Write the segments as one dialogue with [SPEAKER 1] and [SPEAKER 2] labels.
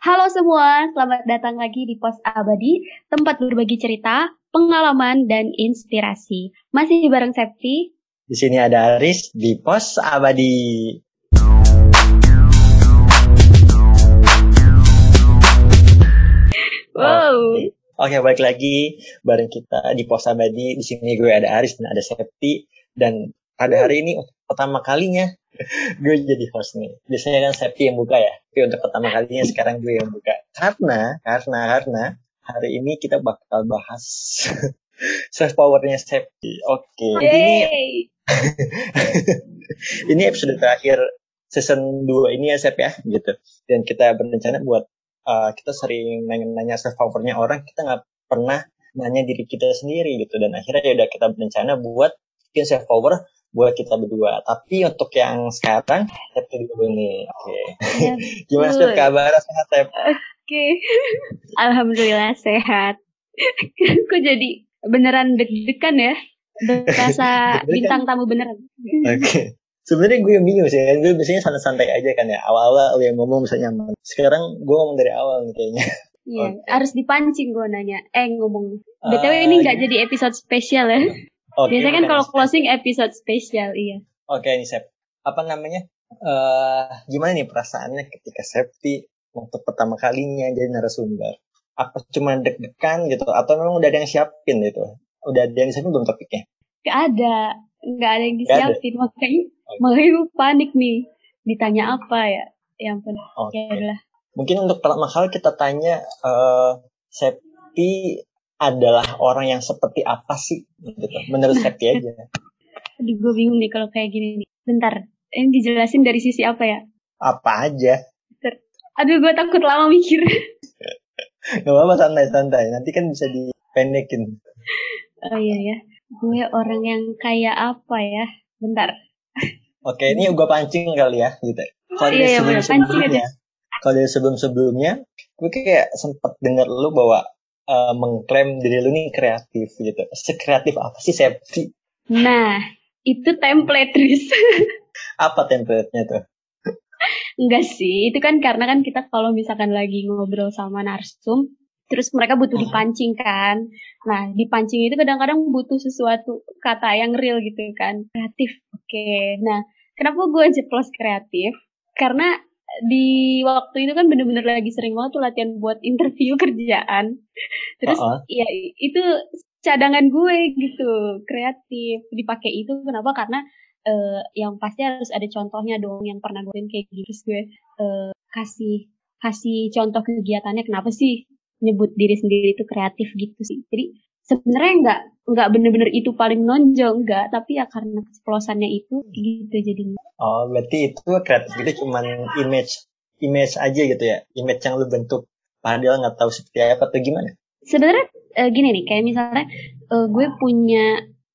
[SPEAKER 1] Halo semua, selamat datang lagi di Pos Abadi, tempat berbagi cerita, pengalaman, dan inspirasi. Masih bareng Septi.
[SPEAKER 2] Di sini ada Aris di Pos Abadi.
[SPEAKER 1] Wow.
[SPEAKER 2] Oke, balik lagi bareng kita di Pos Abadi. Di sini gue ada Aris dan ada Septi. Dan pada hari ini untuk pertama kalinya gue jadi host nih. Biasanya kan Septi yang buka ya. Tapi untuk pertama kalinya sekarang gue yang buka. Karena, karena, karena hari ini kita bakal bahas self powernya Septi. Oke, jadi ini ini episode terakhir season 2 ini ya Sep ya gitu. Dan kita berencana buat uh, kita sering nanya-nanya self powernya orang, kita nggak pernah nanya diri kita sendiri gitu. Dan akhirnya ya udah kita berencana buat bikin self power buat kita berdua. Tapi untuk yang sekarang, Septi dulu nih. Oke.
[SPEAKER 1] Ya,
[SPEAKER 2] Gimana
[SPEAKER 1] betul.
[SPEAKER 2] Sep kabar sehat Sep?
[SPEAKER 1] Oke. Alhamdulillah sehat. Kok jadi beneran deg-degan ya? Berasa bintang tamu beneran.
[SPEAKER 2] Oke. Sebenarnya gue yang bingung sih, kan. gue biasanya santai-santai aja kan ya. Awal-awal lo yang ngomong bisa nyaman. Sekarang gue ngomong dari awal nih kayaknya.
[SPEAKER 1] Iya,
[SPEAKER 2] Oke.
[SPEAKER 1] harus dipancing gue nanya. Eh ngomong.
[SPEAKER 2] Ah,
[SPEAKER 1] BTW ini nggak
[SPEAKER 2] iya.
[SPEAKER 1] jadi episode spesial ya.
[SPEAKER 2] Oke,
[SPEAKER 1] Biasanya kan kalau closing episode spesial, iya.
[SPEAKER 2] Oke nih Sep, apa namanya? eh gimana nih perasaannya ketika Septi untuk pertama kalinya jadi narasumber? Apa cuma deg-degan gitu? Atau memang udah ada yang siapin gitu? Udah ada yang siapin belum topiknya?
[SPEAKER 1] Gak ada, nggak ada yang
[SPEAKER 2] Nggak ada?
[SPEAKER 1] disiapin makanya
[SPEAKER 2] Oke.
[SPEAKER 1] makanya gue panik nih. Ditanya apa ya? Ya ampun.
[SPEAKER 2] Oke.
[SPEAKER 1] Ya udahlah.
[SPEAKER 2] Mungkin untuk pertama kali kita tanya, eh Septi adalah orang yang seperti apa sih? Gitu. Menurut Septi aja.
[SPEAKER 1] Aduh, gue bingung nih kalau kayak gini nih. Bentar, ini dijelasin dari sisi apa ya?
[SPEAKER 2] Apa aja?
[SPEAKER 1] Aduh, gue takut lama mikir.
[SPEAKER 2] Gak apa-apa santai-santai. Nanti kan bisa dipendekin.
[SPEAKER 1] Oh iya ya, gue orang yang kayak apa ya? Bentar.
[SPEAKER 2] Oke, ini gue pancing kali ya, gitu. Kalau
[SPEAKER 1] Iya, iya, bener.
[SPEAKER 2] sebelum-sebelumnya, kalau dari sebelum-sebelumnya, gue kayak sempet denger lu bahwa eh, mengklaim diri lu nih kreatif gitu. Sekreatif apa sih Septi?
[SPEAKER 1] Nah, itu template, Riz.
[SPEAKER 2] Apa template-nya tuh?
[SPEAKER 1] Enggak sih, itu kan karena kan kita kalau misalkan lagi ngobrol sama narsum, terus mereka butuh dipancing kan. Nah, dipancing itu kadang-kadang butuh sesuatu kata yang real gitu kan. Kreatif. Oke. Nah, kenapa gue jeplos kreatif? Karena di waktu itu kan bener-bener lagi sering banget tuh latihan buat interview kerjaan. Terus
[SPEAKER 2] Uh-uh.
[SPEAKER 1] ya itu cadangan gue gitu, kreatif. Dipakai itu kenapa? Karena eh, yang pasti harus ada contohnya dong yang pernah gue kayak gitu Terus gue eh, kasih kasih contoh kegiatannya kenapa sih nyebut diri sendiri itu kreatif gitu sih jadi sebenarnya nggak nggak bener-bener itu paling nonjol nggak tapi ya karena keceplosannya itu gitu jadinya
[SPEAKER 2] Oh, berarti itu kreatif itu cuman image image aja gitu ya. Image yang lu bentuk. Padahal nggak tahu seperti apa atau gimana.
[SPEAKER 1] sebenarnya eh, gini nih kayak misalnya eh, gue punya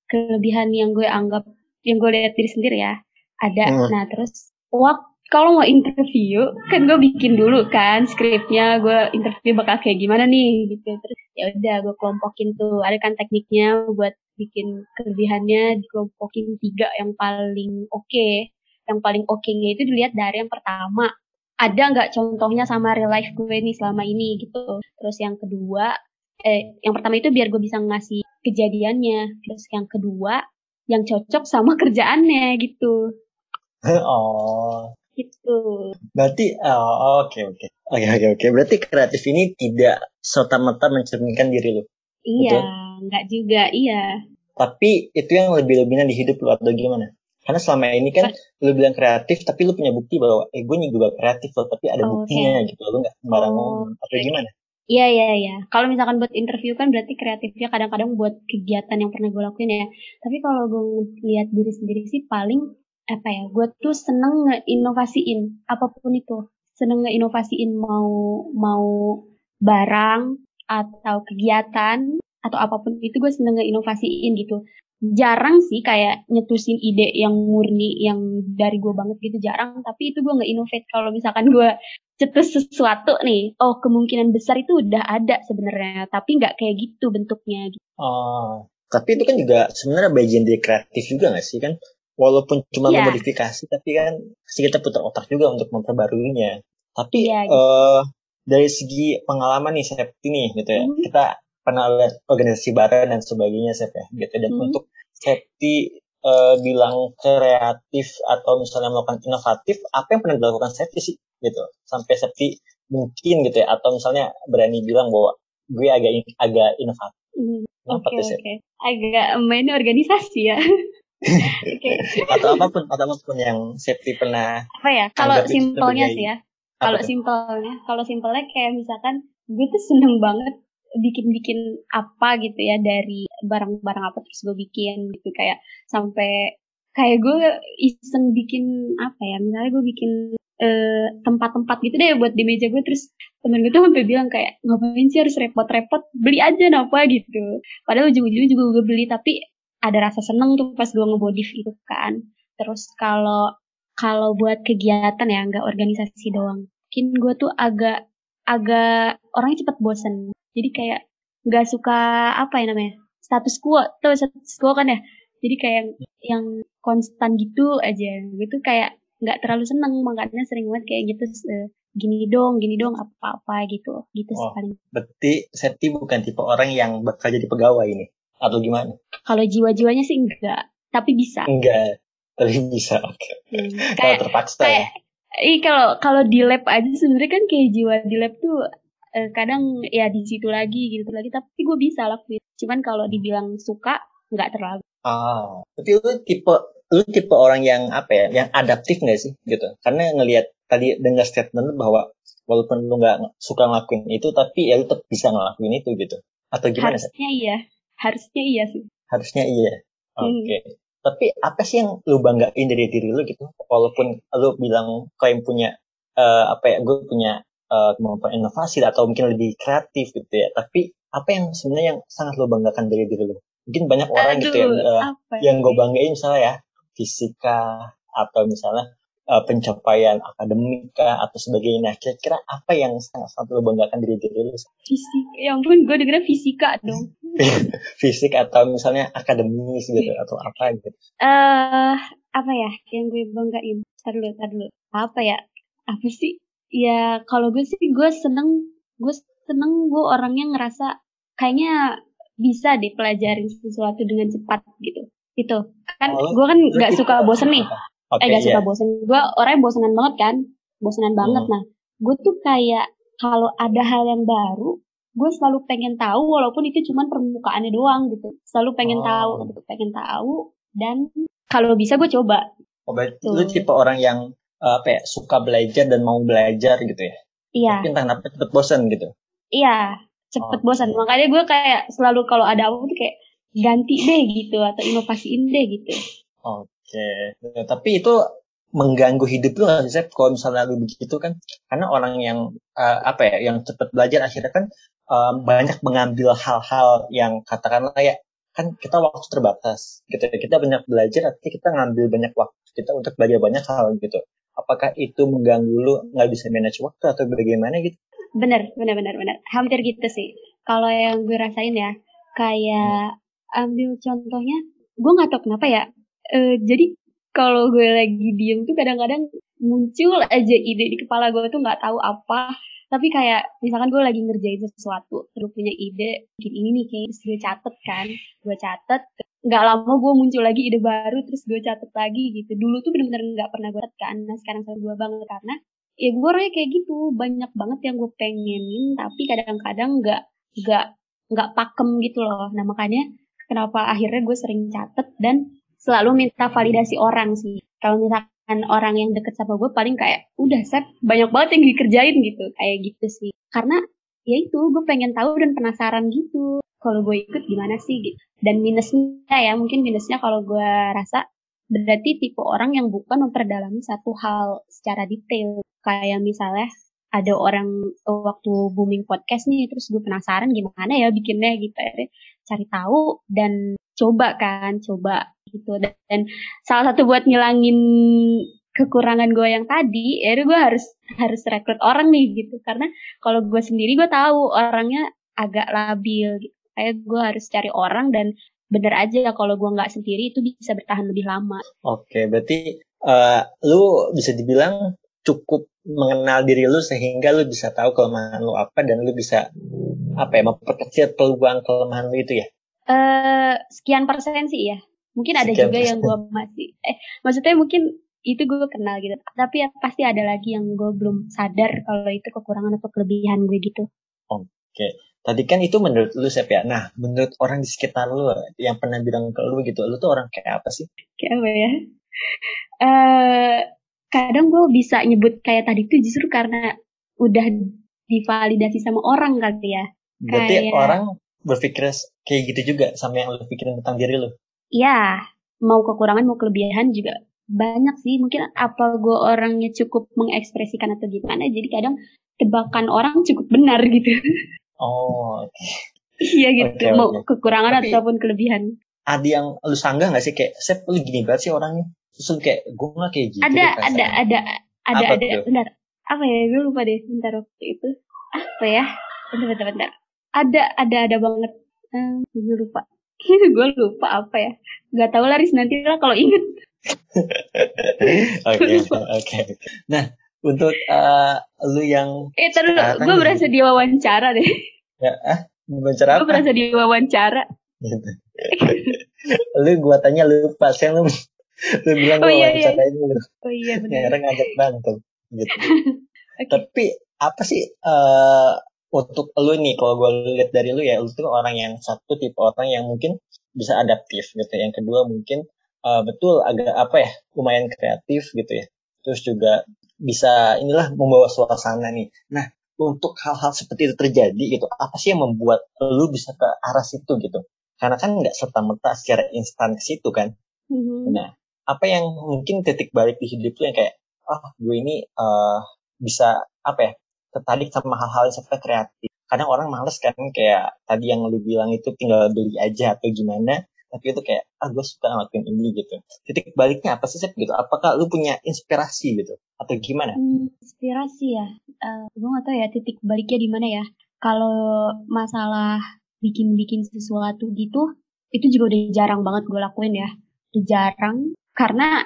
[SPEAKER 1] kelebihan yang gue anggap yang gue lihat diri sendiri ya ada
[SPEAKER 2] Hmm.
[SPEAKER 1] nah terus waktu kalau mau interview kan gue bikin dulu kan skripnya gue interview bakal kayak gimana nih gitu. Terus ya udah gue kelompokin tuh. Ada kan tekniknya buat bikin kelebihannya dikelompokin tiga yang paling oke. Yang paling oke-nya itu dilihat dari yang pertama. Ada nggak contohnya sama real life gue nih selama ini gitu. Terus yang kedua eh yang pertama itu biar gue bisa ngasih kejadiannya. Terus yang kedua yang cocok sama kerjaannya gitu.
[SPEAKER 2] Oh,
[SPEAKER 1] gitu
[SPEAKER 2] berarti oh, oke oke. Oke oke oke. Berarti kreatif ini tidak serta-merta mencerminkan diri lu.
[SPEAKER 1] iya
[SPEAKER 2] Betul.
[SPEAKER 1] nggak juga iya
[SPEAKER 2] Tapi itu yang lebih-lebihnya di hidup lu atau gimana? Karena selama ini kan lu bilang kreatif, tapi lu punya bukti bahwa eh gue juga kreatif loh, tapi ada
[SPEAKER 1] Oh,
[SPEAKER 2] buktinya gitu. Lu nggak sembarang
[SPEAKER 1] Oh,
[SPEAKER 2] ngomong atau
[SPEAKER 1] oke.
[SPEAKER 2] gimana?
[SPEAKER 1] Iya iya iya. Kalau misalkan buat interview kan berarti kreatifnya kadang-kadang buat kegiatan yang pernah gue lakuin ya. Tapi kalau gue lihat diri sendiri sih paling apa ya? Gue tuh seneng ngeinovasiin apa pun itu. Seneng ngeinovasiin mau mau barang atau kegiatan atau apa pun itu gue seneng ngeinovasiin gitu. Jarang sih kayak nyetusin ide yang murni yang dari gue banget gitu jarang. Tapi itu gue nggak innovate kalau misalkan gue cetus sesuatu nih, oh kemungkinan besar itu udah ada sebenarnya, tapi nggak kayak gitu bentuknya. gitu.
[SPEAKER 2] Oh, tapi itu kan juga sebenarnya bagian dari kreatif juga gak sih kan? Walaupun cuma
[SPEAKER 1] Iya.
[SPEAKER 2] memodifikasi, tapi kan pasti kita putar otak juga untuk memperbaruinya. Tapi
[SPEAKER 1] Iya,
[SPEAKER 2] eh dari segi pengalaman nih Septi nih gitu ya. Hmm. Kita pernah lihat organisasi bareng dan sebagainya Sep ya gitu. Dan hmm. untuk Septi uh, bilang kreatif atau misalnya melakukan inovatif, apa yang pernah dilakukan Septi sih gitu. Sampai Septi mungkin gitu ya atau misalnya berani bilang bahwa gue agak agak inovatif.
[SPEAKER 1] Hmm. Oke okay, oke. Okay. Agak main organisasi ya.
[SPEAKER 2] okay. atau apa pun atau apa pun yang Septi pernah
[SPEAKER 1] apa ya? Kalau simpelnya sih ya. kalau simpelnya kalau simpelnya kayak misalkan gue tuh seneng banget bikin-bikin apa gitu ya dari barang-barang apa terus gue bikin gitu. Kayak sampai kayak gue iseng bikin apa ya? Misalnya gue bikin eh, tempat-tempat gitu deh buat di meja gue terus temen gue tuh sampai bilang kayak ngapain sih harus repot-repot? Beli aja apa gitu. Padahal ujung-ujungnya juga gue beli tapi ada rasa seneng tuh pas gue ngebodif itu kan. Terus kalau kalau buat kegiatan ya nggak organisasi doang. Mungkin gue tuh agak agak orangnya cepet bosen. Jadi kayak nggak suka apa ya namanya status quo. Tuh status quo kan ya? Jadi kayak yang, yang konstan gitu aja. Gitu kayak nggak terlalu seneng makanya sering banget kayak gitu gini dong gini dong apa apa gitu gitu oh,
[SPEAKER 2] sekali berarti Septi bukan tipe orang yang bakal jadi pegawai ini atau gimana
[SPEAKER 1] kalau jiwa-jiwanya sih enggak tapi bisa
[SPEAKER 2] enggak tapi bisa oke okay. hmm, kalau terpaksa ya? kayak,
[SPEAKER 1] Ih kalau kalau di lab aja sebenarnya kan kayak jiwa di lab tuh eh, kadang ya di situ lagi gitu lagi tapi gue bisa lakuin. Cuman kalau dibilang suka nggak terlalu.
[SPEAKER 2] Ah, tapi lu tipe lu tipe orang yang apa ya, yang adaptif nggak sih gitu? Karena ngelihat tadi dengar statement bahwa walaupun lu nggak suka ngelakuin itu, tapi ya lu tetap bisa ngelakuin itu gitu. Atau gimana?
[SPEAKER 1] Harusnya sih? iya, harusnya iya sih.
[SPEAKER 2] Harusnya iya. Hmm. Oke. Okay. Hmm tapi apa sih yang lu banggain dari diri lu gitu walaupun lu bilang yang punya uh, apa ya gue punya uh, kemampuan inovasi atau mungkin lebih kreatif gitu ya tapi apa yang sebenarnya yang sangat lu banggakan dari diri lu mungkin banyak orang Aduh, gitu yang uh, yang gue banggain misalnya ya fisika atau misalnya uh, pencapaian akademik atau sebagainya. Nah, kira-kira apa yang sangat-sangat lo banggakan dari diri lo?
[SPEAKER 1] Fisika. Ya ampun, gue dengernya fisika dong.
[SPEAKER 2] Fisik atau misalnya akademis gitu atau apa gitu.
[SPEAKER 1] Eh, uh, apa ya yang gue banggain? Tar dulu, tar dulu. Apa ya? Apa sih? Ya, kalau gue sih gue seneng, gue seneng gue orangnya ngerasa kayaknya bisa deh pelajarin sesuatu dengan cepat gitu. Itu kan oh, gue kan nggak suka bosen nih. Okay, eh gak suka yeah. bosen. Gue orangnya bosenan banget kan. Bosenan banget. Hmm. Nah, gue tuh kayak kalau ada hal yang baru, gue selalu pengen tahu walaupun itu cuma permukaannya doang gitu. Selalu pengen oh. tahu, gitu. pengen tahu dan kalau bisa gue coba.
[SPEAKER 2] Oh, berarti lu tipe orang yang uh, apa ya, suka belajar dan mau belajar gitu ya?
[SPEAKER 1] Iya.
[SPEAKER 2] Tapi entah kenapa cepet bosan gitu.
[SPEAKER 1] Iya, cepet oh. bosan. Makanya gue kayak selalu kalau ada apa tuh kayak ganti deh gitu atau inovasiin deh gitu.
[SPEAKER 2] Oh, Oke, okay. tapi itu mengganggu hidup lu nggak sih kalau misalnya lu begitu kan karena orang yang uh, apa ya yang cepat belajar akhirnya kan um, banyak mengambil hal-hal yang katakanlah ya kan kita waktu terbatas. Gitu kita banyak belajar artinya kita ngambil banyak waktu kita untuk belajar banyak hal gitu. Apakah itu mengganggu lu nggak bisa manage waktu atau bagaimana gitu?
[SPEAKER 1] Bener bener bener bener. Hampir gitu sih. Kalau yang gue rasain ya kayak hmm. ambil contohnya gue nggak tahu kenapa ya uh, jadi kalau gue lagi diem tuh kadang-kadang muncul aja ide di kepala gue tuh nggak tahu apa. Tapi kayak misalkan gue lagi ngerjain sesuatu terus punya ide bikin ini nih kayak terus gue catet kan gue catet. Nggak lama gue muncul lagi ide baru terus gue catet lagi gitu. Dulu tuh bener-bener nggak pernah gue catet kan nah sekarang saya gue banget karena ya gue orangnya kayak gitu. Banyak banget yang gue pengenin tapi kadang-kadang nggak nggak nggak pakem gitu loh. Nah makanya kenapa akhirnya gue sering catet dan selalu minta validasi orang sih. Kalau misalkan orang yang deket sama gue paling kayak udah set banyak banget yang dikerjain gitu kayak gitu sih. Karena ya itu gue pengen tahu dan penasaran gitu. Kalau gue ikut gimana sih gitu. Dan minusnya ya mungkin minusnya kalau gue rasa berarti tipe orang yang bukan memperdalami satu hal secara detail. Kayak misalnya ada orang waktu booming podcast nih terus gue penasaran gimana ya bikinnya gitu cari tahu dan coba kan coba gitu dan, dan salah satu buat ngilangin kekurangan gue yang tadi ya gue harus harus rekrut orang nih gitu karena kalau gue sendiri gue tahu orangnya agak labil gitu kayak gue harus cari orang dan bener aja kalau gue nggak sendiri itu bisa bertahan lebih lama
[SPEAKER 2] oke berarti uh, lu bisa dibilang cukup mengenal diri lu sehingga lu bisa tahu kelemahan lu apa dan lu bisa apa ya memperkecil peluang kelemahan lu itu ya?
[SPEAKER 1] Eh uh, sekian persen sih ya. Mungkin ada sekian juga persen. yang gue masih eh maksudnya mungkin itu gue kenal gitu. Tapi ya pasti ada lagi yang gue belum sadar kalau itu kekurangan atau kelebihan gue gitu.
[SPEAKER 2] Oke. Okay. Tadi kan itu menurut lu Sep ya. Nah, menurut orang di sekitar lu yang pernah bilang ke lu gitu, lu tuh orang kayak apa sih?
[SPEAKER 1] Kayak apa ya? Eh uh, kadang gue bisa nyebut kayak tadi tuh justru karena udah divalidasi sama orang kali ya.
[SPEAKER 2] Berarti kayak... orang berpikir kayak gitu juga sama yang lu pikirin tentang diri lu?
[SPEAKER 1] Iya, mau kekurangan mau kelebihan juga banyak sih. Mungkin apa gue orangnya cukup mengekspresikan atau gimana. Jadi kadang tebakan orang cukup benar gitu.
[SPEAKER 2] Oh, oke.
[SPEAKER 1] Okay. iya gitu, okay, mau okay. kekurangan Tapi, ataupun kelebihan.
[SPEAKER 2] Ada yang lu sanggah gak sih kayak, Sep lu gini banget sih orangnya? terus kayak gue nggak kayak gitu
[SPEAKER 1] ada ada ada ada apa ada tuh? bentar apa ya gue lupa deh bentar waktu itu apa ya bentar bentar bentar ada ada ada banget hmm, gue lupa gue lupa apa ya. Nggak tahu laris nanti lah kalau inget
[SPEAKER 2] oke oke. Nah untuk uh, lu yang
[SPEAKER 1] eh terus gue berasa diwawancara deh.
[SPEAKER 2] Ya ah wawancara
[SPEAKER 1] gue berasa diwawancara.
[SPEAKER 2] Gitu. lu gua tanya lupa sih lu lu bilang oh, iya, iya. dulu
[SPEAKER 1] oh iya benar
[SPEAKER 2] ngajak bantu gitu. Okay. tapi apa sih uh, untuk lu nih kalau gue lihat dari lu ya lu tuh orang yang satu tipe orang yang mungkin bisa adaptif gitu yang kedua mungkin uh, betul agak apa ya lumayan kreatif gitu ya. Terus juga bisa inilah membawa suasana nih. Nah untuk hal-hal seperti itu terjadi gitu apa sih yang membuat lu bisa ke arah situ gitu? Karena kan nggak serta merta secara instan ke situ kan. Mm-hmm. nah apa yang mungkin titik balik di hidup lu yang kayak oh gue ini uh, bisa apa ya tertarik sama hal-hal yang seperti kreatif. Kadang orang males kan kayak tadi yang lu bilang itu tinggal beli aja atau gimana tapi itu kayak ah gue suka ngelakuin ini gitu. Titik baliknya apa sih sih gitu apakah lu punya inspirasi gitu atau gimana?
[SPEAKER 1] Hmm, inspirasi ya? Uh, gue gak tahu ya titik baliknya di mana ya. Kalau masalah bikin-bikin sesuatu gitu itu juga udah jarang banget gue lakuin ya. Jarang karena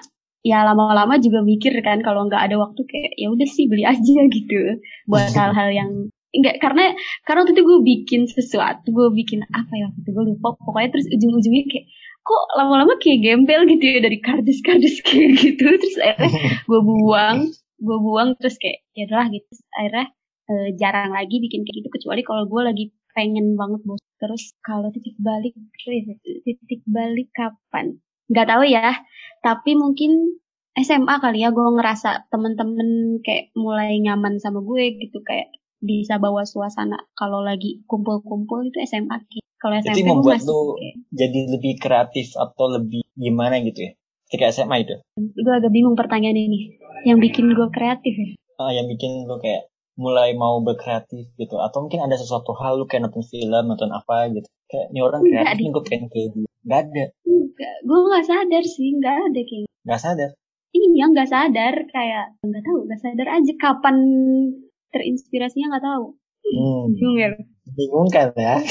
[SPEAKER 1] ya lama-lama juga mikir kan kalau nggak ada waktu kayak ya udah sih beli aja gitu. Buat hal-hal yang enggak karena karena waktu itu gue bikin sesuatu gue bikin apa ya waktu itu gue lupa. Pokoknya terus ujung-ujungnya kayak kok lama-lama kayak gembel gitu ya dari kardus-kardus kayak gitu. Terus akhirnya gue buang gue buang terus kayak ya udahlah gitu. Akhirnya e, jarang lagi bikin kayak gitu kecuali kalau gue lagi pengen banget bos. Terus kalau titik balik titik balik kapan nggak tahu ya. Tapi mungkin SMA kali ya gue ngerasa temen-temen kayak mulai nyaman sama gue gitu kayak bisa bawa suasana kalau lagi kumpul-kumpul itu SMA kalau
[SPEAKER 2] SMP itu membuat lu jadi lebih kreatif atau lebih gimana gitu ya? Ketika SMA itu?
[SPEAKER 1] Gue agak bingung pertanyaan ini. Yang bikin gue kreatif ya?
[SPEAKER 2] Ah, yang bikin lu kayak mulai mau berkreatif gitu. Atau mungkin ada sesuatu hal lu kayak nonton film nonton apa gitu. Kayak ini orang kreatif gue pengen kayak gitu nggak ada
[SPEAKER 1] Enggak, gue nggak sadar sih, nggak ada kayak. Gitu.
[SPEAKER 2] Nggak sadar?
[SPEAKER 1] Iya, nggak sadar, kayak nggak tahu, nggak sadar aja kapan terinspirasinya nggak tahu. Hmm. Bingung ya?
[SPEAKER 2] Bingung kan ya?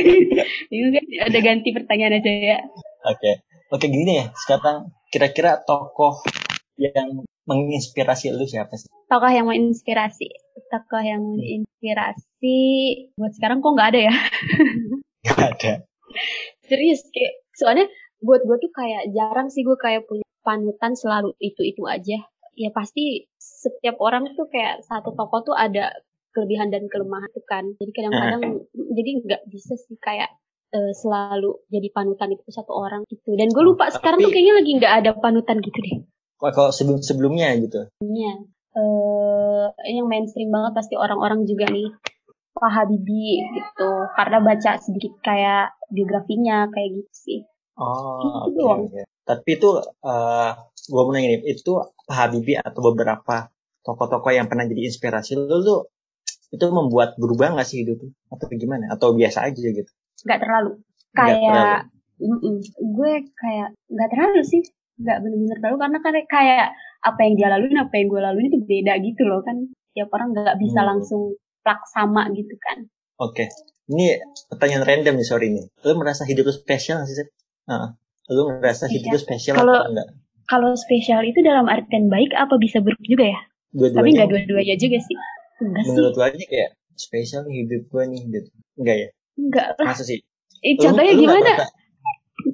[SPEAKER 1] Bingung kan? Ada ganti pertanyaan aja ya.
[SPEAKER 2] Oke, okay. oke gini ya. Sekarang kira-kira tokoh yang menginspirasi lu siapa sih?
[SPEAKER 1] Tokoh yang menginspirasi, tokoh yang menginspirasi buat sekarang kok nggak ada ya?
[SPEAKER 2] Gak ada.
[SPEAKER 1] Serius kayak soalnya buat gue tuh kayak jarang sih gue kayak punya panutan selalu itu itu aja. Ya pasti setiap orang tuh kayak satu toko tuh ada kelebihan dan kelemahan tuh kan. Jadi kadang-kadang jadi nggak bisa sih kayak uh, selalu jadi panutan itu satu orang gitu. Dan gue lupa Tapi, sekarang tuh kayaknya lagi nggak ada panutan gitu deh.
[SPEAKER 2] Kalau sebelum sebelumnya gitu?
[SPEAKER 1] Iya. Uh, yang mainstream banget pasti orang-orang juga nih Pak Habibie gitu karena baca sedikit kayak biografinya kayak gitu sih
[SPEAKER 2] Oh, gitu. Okay, okay. Tapi itu uh, gua mau nanya nih, itu Pak Habibie atau beberapa tokoh-tokoh yang pernah jadi inspirasi lu tuh itu membuat berubah gak sih hidup atau gimana? Atau biasa aja gitu?
[SPEAKER 1] Gak terlalu. Kayak Mm -mm. gue kayak gak terlalu sih, gak bener-bener terlalu karena kan kayak apa yang dia laluin, apa yang gue laluin itu beda gitu loh kan. Tiap orang gak bisa hmm. langsung plak sama gitu kan.
[SPEAKER 2] Oke, okay. ini pertanyaan random nih sorry nih. Lu merasa hidup lu spesial gak sih? Nah, lu ngerasa hidup itu spesial kalau, atau enggak?
[SPEAKER 1] Kalau spesial itu dalam artian baik apa bisa buruk juga ya?
[SPEAKER 2] dua-duanya
[SPEAKER 1] Tapi nggak dua-duanya juga sih. Enggak sih.
[SPEAKER 2] menurut aja kayak spesial nih hidup gue nih gitu enggak ya
[SPEAKER 1] Enggak lah.
[SPEAKER 2] masa sih
[SPEAKER 1] Eh,
[SPEAKER 2] Lu-
[SPEAKER 1] contohnya
[SPEAKER 2] lu
[SPEAKER 1] gimana?
[SPEAKER 2] merasa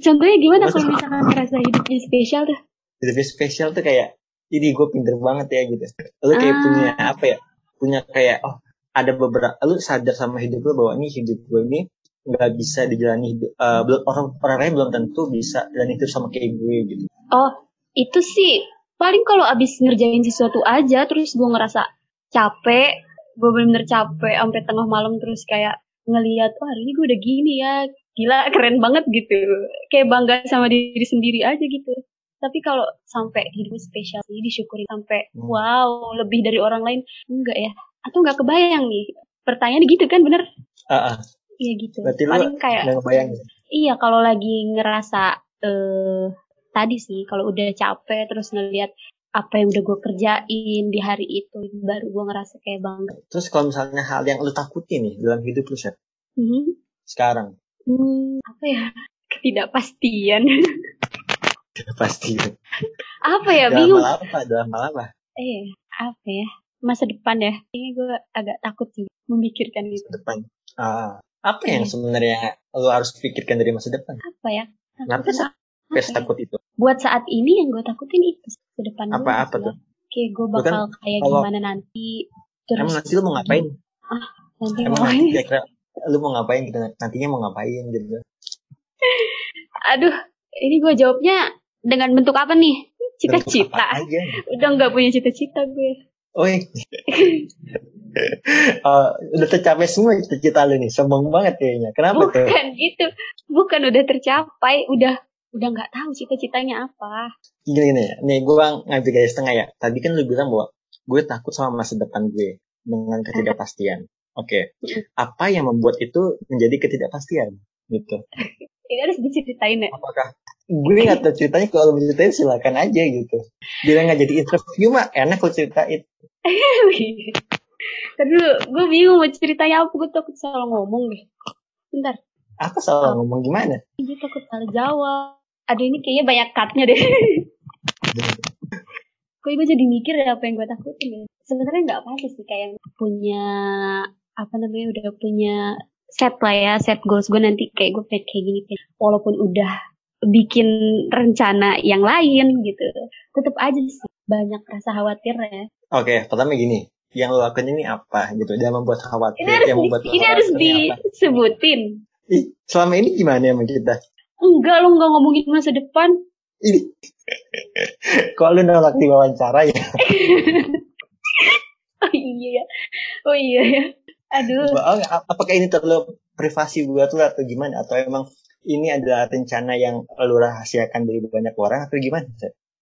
[SPEAKER 1] Contohnya gimana
[SPEAKER 2] Masa-
[SPEAKER 1] kalau misalkan ngerasa hidupnya spesial tuh?
[SPEAKER 2] hidupnya spesial tuh kayak ini gue pinter banget ya gitu lu kayak
[SPEAKER 1] Ah.
[SPEAKER 2] punya apa ya punya kayak oh ada beberapa lu sadar sama hidup lu bahwa ini hidup gue ini nggak bisa dijalani hidup eh, belum orang orang lain belum tentu bisa dan itu sama kayak gue gitu
[SPEAKER 1] Oh, itu sih paling kalau abis ngerjain sesuatu aja terus gue ngerasa capek, gue bener-bener capek sampai tengah malam terus kayak ngelihat wah hari ini gue udah gini ya, gila keren banget gitu. Kayak bangga sama diri sendiri aja gitu. Tapi kalau sampai hidup spesial sih disyukuri sampai
[SPEAKER 2] Hmm.
[SPEAKER 1] wow lebih dari orang lain enggak ya? Atau nggak kebayang nih? Pertanyaan gitu kan bener?
[SPEAKER 2] ah ah,
[SPEAKER 1] Iya gitu.
[SPEAKER 2] berarti lu
[SPEAKER 1] Paling kayak
[SPEAKER 2] udah ngebayangin
[SPEAKER 1] Iya, kalau lagi ngerasa eh tadi sih, kalau udah capek terus ngelihat apa yang udah gue kerjain di hari itu, baru gue ngerasa kayak bangga.
[SPEAKER 2] terus kalau misalnya hal yang lu takutin nih dalam hidup lu Seth,
[SPEAKER 1] Hmm,
[SPEAKER 2] sekarang
[SPEAKER 1] hmm, apa ya? Ketidakpastian.
[SPEAKER 2] pasti
[SPEAKER 1] apa ya?
[SPEAKER 2] dalam
[SPEAKER 1] Bingung.
[SPEAKER 2] apa dalam hal apa
[SPEAKER 1] Eh, apa ya? Masa depan ya? Kayaknya gue agak takut sih memikirkan itu.
[SPEAKER 2] depan ah apa yang
[SPEAKER 1] Iya.
[SPEAKER 2] sebenarnya lu harus pikirkan dari masa depan
[SPEAKER 1] Apa ya?
[SPEAKER 2] Kenapa
[SPEAKER 1] apa
[SPEAKER 2] Pes
[SPEAKER 1] ya?
[SPEAKER 2] takut itu
[SPEAKER 1] Buat saat ini yang gue takutin itu ke depan gue.
[SPEAKER 2] Apa-apa
[SPEAKER 1] gitu
[SPEAKER 2] tuh?
[SPEAKER 1] ya. Kayak gue bakal kayak
[SPEAKER 2] kalau-
[SPEAKER 1] gimana nanti. Terus
[SPEAKER 2] emang nanti lu mau ngapain
[SPEAKER 1] nanti
[SPEAKER 2] emang
[SPEAKER 1] mau
[SPEAKER 2] nanti kira-kira lu mau ngapain gitu nantinya mau ngapain gitu
[SPEAKER 1] Aduh, ini gue jawabnya dengan bentuk apa nih? Cita-cita.
[SPEAKER 2] apa
[SPEAKER 1] Udah nggak punya cita-cita gue.
[SPEAKER 2] Oi. Oh, udah tercapai semua cita-cita lu nih. Sombong banget kayaknya. Kenapa tuh?
[SPEAKER 1] Bukan gitu. Bukan udah tercapai. Udah udah nggak tahu cita-citanya apa.
[SPEAKER 2] Gini gini ya. Nih gue ngambil garis tengah ya. Tadi kan lu bilang bahwa gue takut sama masa depan gue dengan ketidakpastian. Oke. Apa yang membuat itu menjadi ketidakpastian? Gitu.
[SPEAKER 1] Ini harus diceritain ya.
[SPEAKER 2] Apakah gue nggak tahu ceritanya kalau mau ceritain silakan aja gitu. Bila nggak jadi interview mah enak lo ceritain.
[SPEAKER 1] Tadi dulu, gue bingung mau ceritanya apa. Gue takut salah ngomong deh. Bentar,
[SPEAKER 2] Apa salah ngomong gimana?
[SPEAKER 1] gue takut salah jawab. Aduh ini kayaknya banyak cutnya deh. Kok gue jadi mikir ya apa yang gue takutin ya. Sebenarnya nggak apa sih kayak punya apa namanya udah punya set lah ya set goals gue nanti kayak gue pengen kayak gini kayak- walaupun udah bikin rencana yang lain gitu tetap aja sih banyak rasa khawatir ya
[SPEAKER 2] Oke, pertama gini. Yang lo lakukan ini apa gitu? Dia membuat khawatir.
[SPEAKER 1] ini harus
[SPEAKER 2] yang
[SPEAKER 1] di-
[SPEAKER 2] membuat
[SPEAKER 1] ini harus
[SPEAKER 2] khawatir ini apa?
[SPEAKER 1] disebutin
[SPEAKER 2] Ih, selama ini gimana emang kita?
[SPEAKER 1] enggak lo nggak ngomongin masa depan
[SPEAKER 2] Ini. Kok lu nolak di wawancara ya?
[SPEAKER 1] oh iya ya oh iya ya aduh
[SPEAKER 2] Oh, apakah ini terlalu privasi buat lu atau gimana? Atau emang ini adalah rencana yang lu rahasiakan dari banyak orang atau gimana?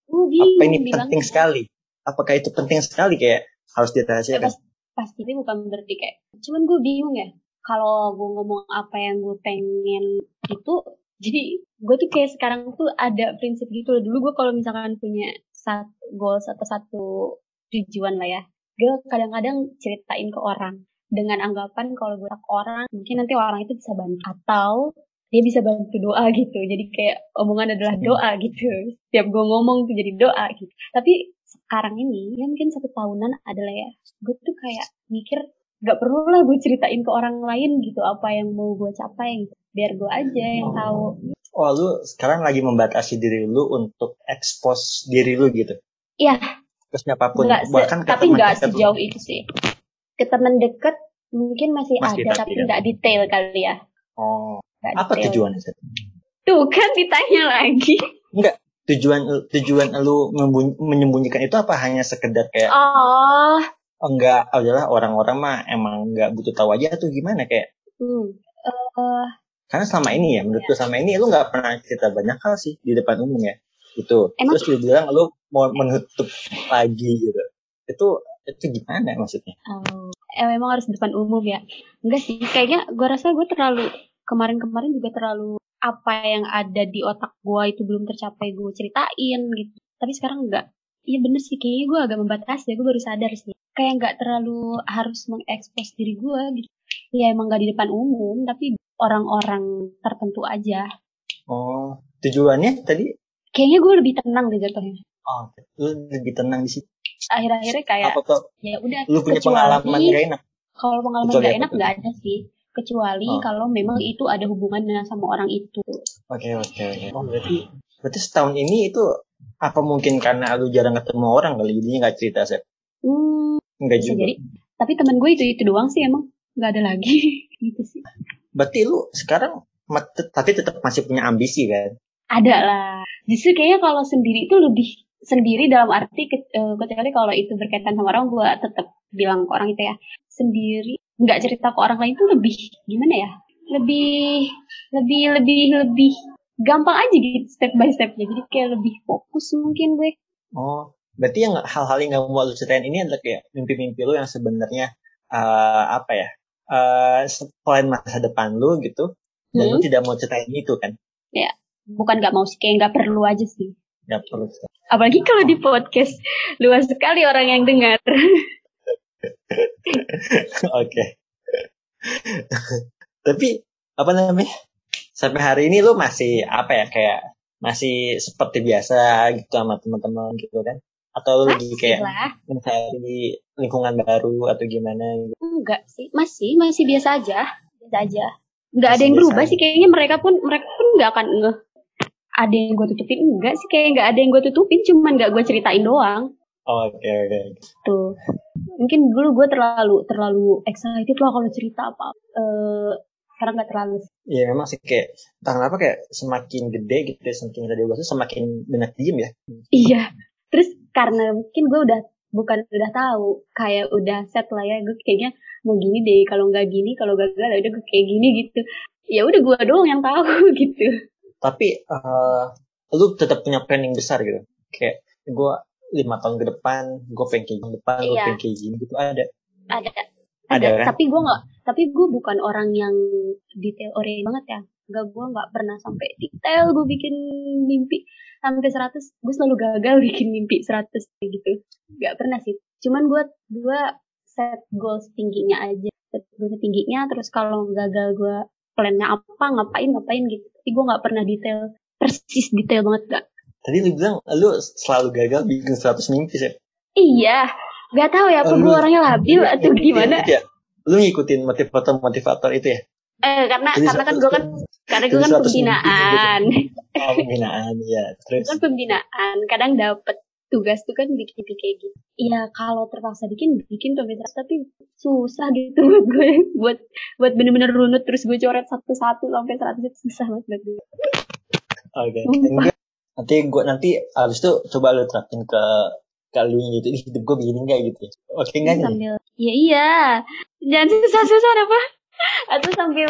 [SPEAKER 1] Gue
[SPEAKER 2] Apa ini
[SPEAKER 1] bilang
[SPEAKER 2] penting sekali? Apakah itu penting sekali? Kayak harus dirahasiakan?
[SPEAKER 1] pas, pasti itu bukan berarti kayak cuman gue bingung ya. Kalau gue ngomong apa yang gue pengen itu jadi gue tuh kayak sekarang tuh ada prinsip gitu loh. Dulu gue kalau misalkan punya satu goals atau satu tujuan lah ya gue kadang-kadang ceritain ke orang. Dengan anggapan kalau gue ke orang mungkin nanti orang itu bisa bantu. Atau dia bisa bantu doa gitu jadi kayak omongan adalah doa gitu setiap gue ngomong tuh jadi doa gitu tapi sekarang ini ya mungkin satu tahunan adalah ya gue tuh kayak mikir gak perlu lah gue ceritain ke orang lain gitu apa yang mau gue capai gitu. biar gue aja yang tahu
[SPEAKER 2] Oh, lu sekarang lagi membatasi diri lu untuk expose diri lu gitu.
[SPEAKER 1] Iya.
[SPEAKER 2] Terus apa pun.
[SPEAKER 1] nggak se-
[SPEAKER 2] Bahkan ke
[SPEAKER 1] tapi nggak
[SPEAKER 2] dekat lu.
[SPEAKER 1] sejauh itu sih ke teman deket mungkin masih,
[SPEAKER 2] Masih,
[SPEAKER 1] ada
[SPEAKER 2] tapi
[SPEAKER 1] tapi
[SPEAKER 2] ya.
[SPEAKER 1] nggak detail kali ya
[SPEAKER 2] Oh,
[SPEAKER 1] Nggak
[SPEAKER 2] apa
[SPEAKER 1] detail.
[SPEAKER 2] tujuannya? Seth?
[SPEAKER 1] tuh kan ditanya lagi
[SPEAKER 2] Tujuan tujuan lu menyembunyikan itu apa hanya sekedar kayak
[SPEAKER 1] oh
[SPEAKER 2] oh, enggak adalah orang-orang mah emang enggak butuh tahu aja tuh gimana kayak
[SPEAKER 1] hmm. Eh,
[SPEAKER 2] karena selama ini ya menurutku selama ini lu nggak pernah cerita banyak hal sih di depan umum ya itu
[SPEAKER 1] Emang?
[SPEAKER 2] terus lu bilang lu mau menutup lagi gitu itu itu gimana maksudnya
[SPEAKER 1] Oh, eh, memang harus depan umum ya? Enggak sih, kayaknya gue rasa gue terlalu kemarin-kemarin juga terlalu apa yang ada di otak gue itu belum tercapai gue ceritain gitu. Tapi sekarang enggak. Iya bener sih, kayaknya gue agak membatasi ya, gue baru sadar sih. Kayak nggak terlalu harus mengekspos diri gue gitu. Ya emang nggak di depan umum, tapi orang-orang tertentu aja.
[SPEAKER 2] oh tujuannya tadi
[SPEAKER 1] Kayaknya gue lebih tenang deh jatuhnya.
[SPEAKER 2] oh lu lebih tenang di situ
[SPEAKER 1] akhir-akhirnya kayak
[SPEAKER 2] Apa tuh?
[SPEAKER 1] ya udah
[SPEAKER 2] Lu punya
[SPEAKER 1] kecuali
[SPEAKER 2] pengalaman gak enak?
[SPEAKER 1] kalau pengalaman
[SPEAKER 2] Kecuali
[SPEAKER 1] gak enak nggak ada sih kecuali
[SPEAKER 2] Oh.
[SPEAKER 1] kalau memang itu ada hubungannya sama orang itu
[SPEAKER 2] Oke oke oke. Oh berarti berarti setahun ini itu apa mungkin karena lu jarang ketemu orang kali jadinya nggak cerita sih?
[SPEAKER 1] hmm,
[SPEAKER 2] Enggak
[SPEAKER 1] bisa
[SPEAKER 2] juga.
[SPEAKER 1] jadi tapi temen gue itu itu doang sih emang nggak ada lagi gitu sih
[SPEAKER 2] Berarti lu sekarang tapi tetap masih punya ambisi kan?
[SPEAKER 1] ada lah justru kayaknya kalau sendiri itu lebih sendiri dalam arti ke- eh, kecuali kalau itu berkaitan sama orang gue tetap bilang ke orang itu ya sendiri nggak cerita ke orang lain itu lebih gimana ya lebih lebih lebih lebih gampang aja gitu step by stepnya jadi kayak lebih fokus mungkin gue
[SPEAKER 2] Oh, berarti yang hal-hal yang nggak mau lu ceritain ini adalah kayak mimpi-mimpi lu yang sebenarnya eh, apa ya? eh selain masa depan lu gitu, dan lu
[SPEAKER 1] Hmm.
[SPEAKER 2] tidak mau ceritain itu kan?
[SPEAKER 1] bukan nggak mau sih kayak nggak perlu aja sih
[SPEAKER 2] Nggak perlu.
[SPEAKER 1] apalagi kalau di podcast luas sekali orang yang dengar
[SPEAKER 2] Oke. Tapi apa namanya? Sampai hari ini lu masih apa ya kayak masih seperti biasa gitu sama teman-teman gitu kan? Atau lu lagi kayak
[SPEAKER 1] lah
[SPEAKER 2] mencari lingkungan baru atau gimana gitu?
[SPEAKER 1] enggak sih masih masih biasa aja biasa aja nggak ada yang berubah
[SPEAKER 2] aja.
[SPEAKER 1] sih kayaknya mereka pun mereka pun nggak akan ngeh ada yang gue tutupin enggak sih kayak nggak ada yang gue tutupin cuman nggak gue ceritain doang
[SPEAKER 2] Oh, Oke oke.
[SPEAKER 1] tuh mungkin dulu gue terlalu terlalu excited lah kalau cerita apa eh sekarang nggak terlalu
[SPEAKER 2] Iya memang sih kayak entah kenapa kayak semakin gede gitu ya, semakin kita dewasa semakin banyak diem ya.
[SPEAKER 1] iya terus karena mungkin gue udah bukan udah tahu kayak udah set lah ya gue kayaknya mau gini deh kalau nggak gini kalau gagal ya udah gue kayak gini gitu ya udah gue doang yang tahu gitu
[SPEAKER 2] Tapi eh lu tetap punya planning besar gitu. Kayak gue lima tahun ke depan, gue pengen kayak gini depan, gue
[SPEAKER 1] Iya.
[SPEAKER 2] pengen kayak gini gitu ada.
[SPEAKER 1] ada.
[SPEAKER 2] Ada,
[SPEAKER 1] ada,
[SPEAKER 2] kan?
[SPEAKER 1] tapi gue nggak tapi gue bukan orang yang detail oriented banget ya. Gak gue nggak pernah sampai detail gue bikin mimpi. Sampai 100 gue selalu gagal bikin mimpi 100 kayak gitu. Nggak pernah sih. Cuman gue gue set goals tingginya aja. Set goals tingginya terus kalau gagal gue plannya apa ngapain ngapain gitu. Tapi gue nggak pernah detail persis detail banget gak
[SPEAKER 2] Tadi lu bilang lu selalu gagal bikin 100 mimpi sih.
[SPEAKER 1] iya nggak tahu ya apa gue orangnya labil atau gimana
[SPEAKER 2] Ya, lu ngikutin motivator-motivator itu ya?
[SPEAKER 1] eh karena
[SPEAKER 2] Jadi
[SPEAKER 1] karena kan gue kan karena gue kan
[SPEAKER 2] 100 mimpi
[SPEAKER 1] pembinaan
[SPEAKER 2] Oh, pembinaan ya. Terus
[SPEAKER 1] kan pembinaan kadang dapet tugas tuh kan bikin bikin kayak gitu iya kalau terpaksa bikin bikin bisa tapi susah gitu buat gue buat buat bener-bener runut terus gue coret satu-satu sampai seratus itu susah banget buat gue
[SPEAKER 2] Oke.
[SPEAKER 1] Sumpah.
[SPEAKER 2] Nanti gue nanti abis itu coba lu terapin ke lu gitu. Ih, hidup gue begini enggak gitu ya. Oke enggak nih?
[SPEAKER 1] sambil iya iya jangan susah-susah apa atau sambil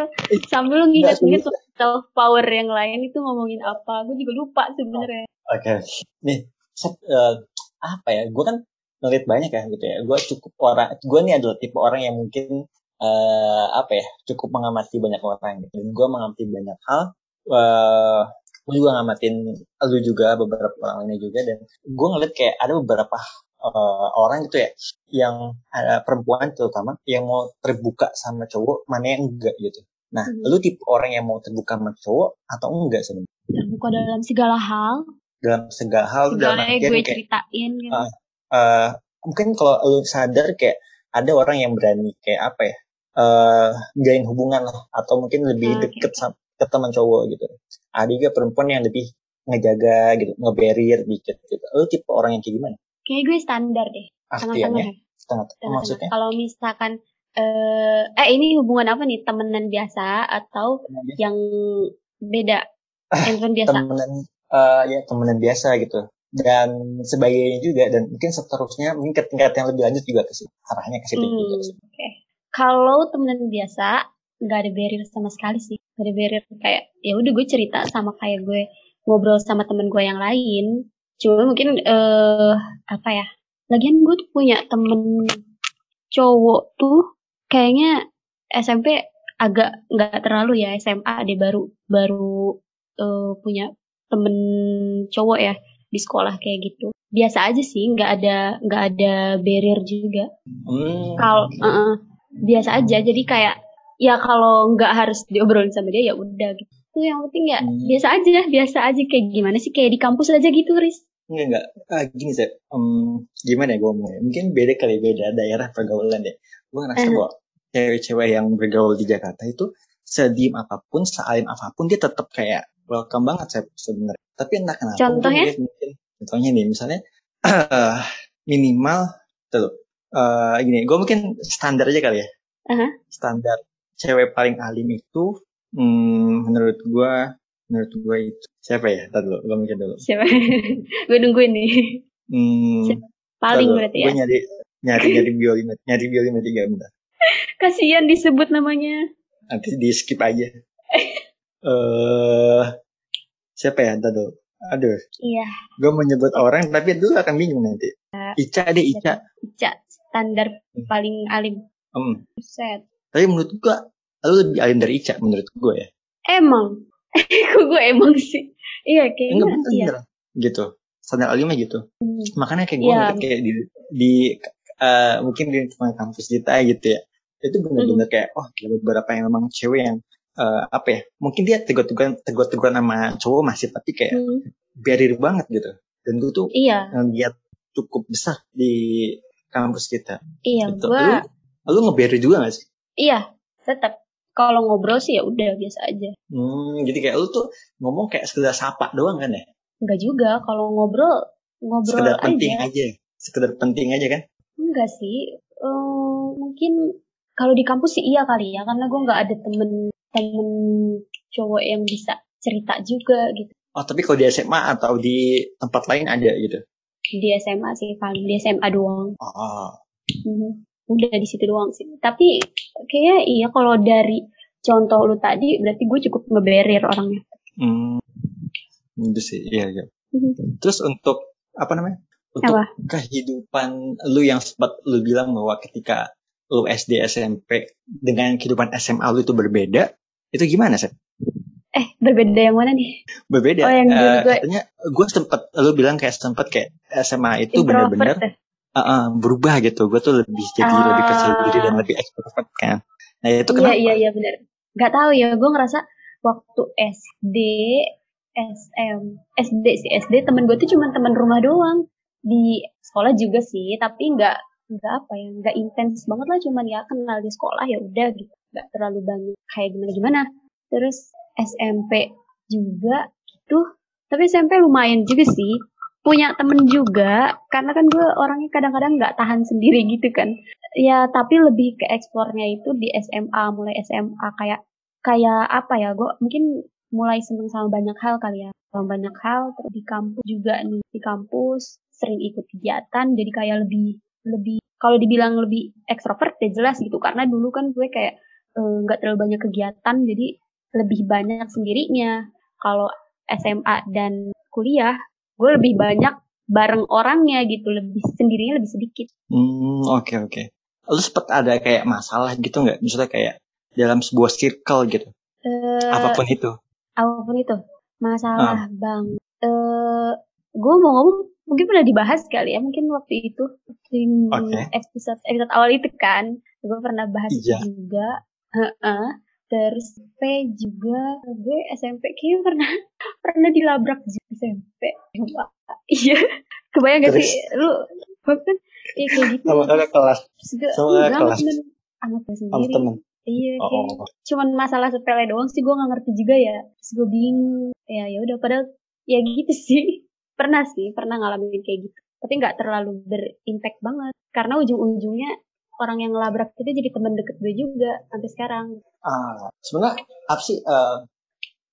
[SPEAKER 1] sambil nginget-nginget self power yang lain itu ngomongin apa gue juga lupa sebenarnya
[SPEAKER 2] Oke. Nih, set, eh, apa ya? Gue kan ngeliat banyak ya gitu ya. Gue cukup orang, gue nih adalah tipe orang yang mungkin eh apa ya? Cukup mengamati banyak orang gitu. Dan gue mengamati banyak hal. eh gue juga ngamatin lu juga beberapa orang lainnya juga dan gue ngeliat kayak ada beberapa eh, orang gitu ya yang ada perempuan terutama yang mau terbuka sama cowok mana yang enggak gitu. Nah,
[SPEAKER 1] Hmm.
[SPEAKER 2] lu tipe orang yang mau terbuka sama cowok atau enggak sebenarnya?
[SPEAKER 1] terbuka dalam segala hal
[SPEAKER 2] Dalam segala hal dalam
[SPEAKER 1] segala
[SPEAKER 2] artian
[SPEAKER 1] gue
[SPEAKER 2] kayak
[SPEAKER 1] ceritain gitu
[SPEAKER 2] Ah. eh mungkin kalau lu sadar kayak ada orang yang berani kayak apa ya eh jalin hubungan lah atau mungkin lebih
[SPEAKER 1] Ah,
[SPEAKER 2] deket sama ke teman cowok gitu ada juga perempuan yang lebih ngejaga gitu ngeberir dikit gitu lu tipe orang yang kayak gimana
[SPEAKER 1] kayak gue standar deh
[SPEAKER 2] artiannya
[SPEAKER 1] tengah-tengah ya.
[SPEAKER 2] setengah
[SPEAKER 1] Tengah-tengah.
[SPEAKER 2] maksudnya
[SPEAKER 1] Kalau misalkan eh eh ini hubungan apa nih? Temenan biasa atau yang beda? Handphone biasa.
[SPEAKER 2] temenan eh ya temenan biasa gitu dan sebagainya juga dan mungkin seterusnya mungkin tingkat yang lebih lanjut juga ke arahnya ke situ
[SPEAKER 1] Hmm,
[SPEAKER 2] juga
[SPEAKER 1] Oke. Kalau temenan biasa nggak ada barrier sama sekali sih. Gak ada barrier kayak ya udah gue cerita sama kayak gue ngobrol sama temen gue yang lain. Cuma mungkin eh apa ya? Lagian gue tuh punya temen cowok tuh kayaknya SMP agak nggak terlalu ya SMA dia baru baru eh, punya temen cowok ya di sekolah kayak gitu biasa aja sih nggak ada nggak ada barrier juga
[SPEAKER 2] Hmm,
[SPEAKER 1] kalau uh-uh, biasa aja jadi kayak ya kalau nggak harus diobrolin sama dia ya udah gitu Tuh yang penting ya
[SPEAKER 2] Hmm.
[SPEAKER 1] biasa aja biasa aja kayak gimana sih kayak di kampus aja gitu Riz
[SPEAKER 2] Enggak, enggak. Ah, gini, sih. Um, gimana ya gue ngomongnya? Mungkin beda kali, beda daerah pergaulan deh. Gue ngerasa uh. bahwa cewek-cewek yang bergaul di Jakarta itu sediem apa pun, sealim apa pun, dia tetap kayak welcome banget saya sebenarnya. Tapi entah kenapa.
[SPEAKER 1] Contohnya?
[SPEAKER 2] Mungkin, contohnya nih, misalnya uh, minimal, tuh, uh, gini, gue mungkin standar aja kali ya.
[SPEAKER 1] Uh-huh.
[SPEAKER 2] Standar cewek paling alim itu, hmm, menurut gue, menurut gue itu siapa ya? Tadi dulu, gue mikir dulu.
[SPEAKER 1] Siapa? gue nungguin nih.
[SPEAKER 2] Hmm,
[SPEAKER 1] paling berarti ya.
[SPEAKER 2] Gue nyari nyari nyari biolima, nyari biolima tiga bentar.
[SPEAKER 1] Kasihan disebut namanya.
[SPEAKER 2] Nanti di skip aja. Eh uh, siapa ya? Tadi dulu. Aduh.
[SPEAKER 1] Iya.
[SPEAKER 2] Gue mau nyebut orang tapi dulu akan bingung nanti. Ica deh Ica.
[SPEAKER 1] Ica standar hmm. paling alim.
[SPEAKER 2] Hmm.
[SPEAKER 1] Set.
[SPEAKER 2] Tapi menurut gue lu lebih alim dari Ica menurut gue ya.
[SPEAKER 1] Emang. Kok gue emang sih. Iya kayaknya.
[SPEAKER 2] Enggak bener, iya. Gitu. Standar alimnya gitu. Hmm. Makanya kayak gue ya. kayak di, di uh, mungkin di kampus kita gitu ya. Itu bener-bener hmm. kayak oh ada beberapa yang memang cewek yang uh, apa ya mungkin dia tegur-teguran tegur-teguran sama cowok masih tapi kayak hmm. barrier banget gitu dan gue tuh
[SPEAKER 1] iya.
[SPEAKER 2] ngeliat cukup besar di kampus kita
[SPEAKER 1] iya
[SPEAKER 2] gitu.
[SPEAKER 1] gua
[SPEAKER 2] lu, lu ngebarrier juga gak sih
[SPEAKER 1] iya tetap kalau ngobrol sih ya udah biasa aja
[SPEAKER 2] hmm, jadi kayak lu tuh ngomong kayak sekedar sapa doang kan ya
[SPEAKER 1] Enggak juga kalau ngobrol ngobrol
[SPEAKER 2] sekedar
[SPEAKER 1] aja.
[SPEAKER 2] penting aja sekedar penting aja kan
[SPEAKER 1] enggak sih um, mungkin kalau di kampus sih iya kali ya karena gue nggak ada temen temen cowok yang bisa cerita juga gitu.
[SPEAKER 2] Oh tapi kalau di SMA atau di tempat lain ada gitu?
[SPEAKER 1] Di SMA sih paling di SMA doang.
[SPEAKER 2] Oh.
[SPEAKER 1] Hmm, udah di situ doang sih. Tapi kayaknya iya kalau dari contoh lu tadi berarti gue cukup ngeberir orangnya.
[SPEAKER 2] Hmm. Itu sih, iya iya. Hmm. Terus untuk apa namanya? Untuk
[SPEAKER 1] apa?
[SPEAKER 2] kehidupan lu yang sempat lu bilang bahwa ketika lu SD SMP dengan kehidupan SMA lu itu berbeda, itu gimana sih?
[SPEAKER 1] Eh, berbeda yang mana nih?
[SPEAKER 2] Berbeda.
[SPEAKER 1] Oh, yang uh,
[SPEAKER 2] gue... Katanya gue sempet, lu bilang kayak sempet kayak SMA itu benar-benar uh, uh, berubah gitu. Gue tuh lebih jadi uh, lebih percaya diri dan lebih ekstrovert kan. Nah itu kenapa?
[SPEAKER 1] Iya, iya, iya benar. Gak tahu ya, gue ngerasa waktu SD, SM, SD sih, SD temen gue tuh cuma teman rumah doang. Di sekolah juga sih, tapi nggak nggak apa ya, nggak intens banget lah, cuman ya kenal di sekolah ya udah gitu nggak terlalu banyak kayak gimana gimana terus SMP juga gitu tapi SMP lumayan juga sih punya temen juga karena kan gue orangnya kadang-kadang nggak tahan sendiri gitu kan. Ya tapi lebih ke eksplornya itu di SMA mulai SMA kayak kayak apa ya gue mungkin mulai seneng sama banyak hal kali ya. Sama banyak hal terus di kampus juga nih di kampus sering ikut kegiatan jadi kayak lebih lebih kalau dibilang lebih ekstrovert ya jelas gitu karena dulu kan gue kayak Eh, nggak uh, terlalu banyak kegiatan jadi lebih banyak sendirinya. Kalau SMA dan kuliah gue lebih banyak bareng orangnya gitu lebih sendirinya lebih sedikit
[SPEAKER 2] hmm oke okay, oke okay. lu sempet ada kayak masalah gitu nggak misalnya kayak dalam sebuah circle gitu uh, apa pun itu
[SPEAKER 1] apa pun itu masalah uh. bang uh, gue mau ngomong mungkin pernah dibahas kali ya mungkin waktu itu di okay. episode episode awal itu kan gue pernah bahas iya. juga Heeh. Terus SMP juga gue SMP kayaknya pernah pernah dilabrak juga SMP. Iya. Kebayang gak sih lu kan iya kayak gitu.
[SPEAKER 2] Sama kakak kelas. Sama kakak kelas.
[SPEAKER 1] Amat sendiri. Temen. Iya, kayak oh. cuman masalah sepele doang sih gue gak ngerti juga ya. Terus gue bingung. Ya ya udah padahal ya gitu sih. Pernah sih, pernah ngalamin kayak gitu. Tapi nggak terlalu berimpact banget. Karena ujung-ujungnya orang yang ngelabrak itu jadi teman deket gue juga sampai sekarang.
[SPEAKER 2] Ah, sebenarnya apa sih uh,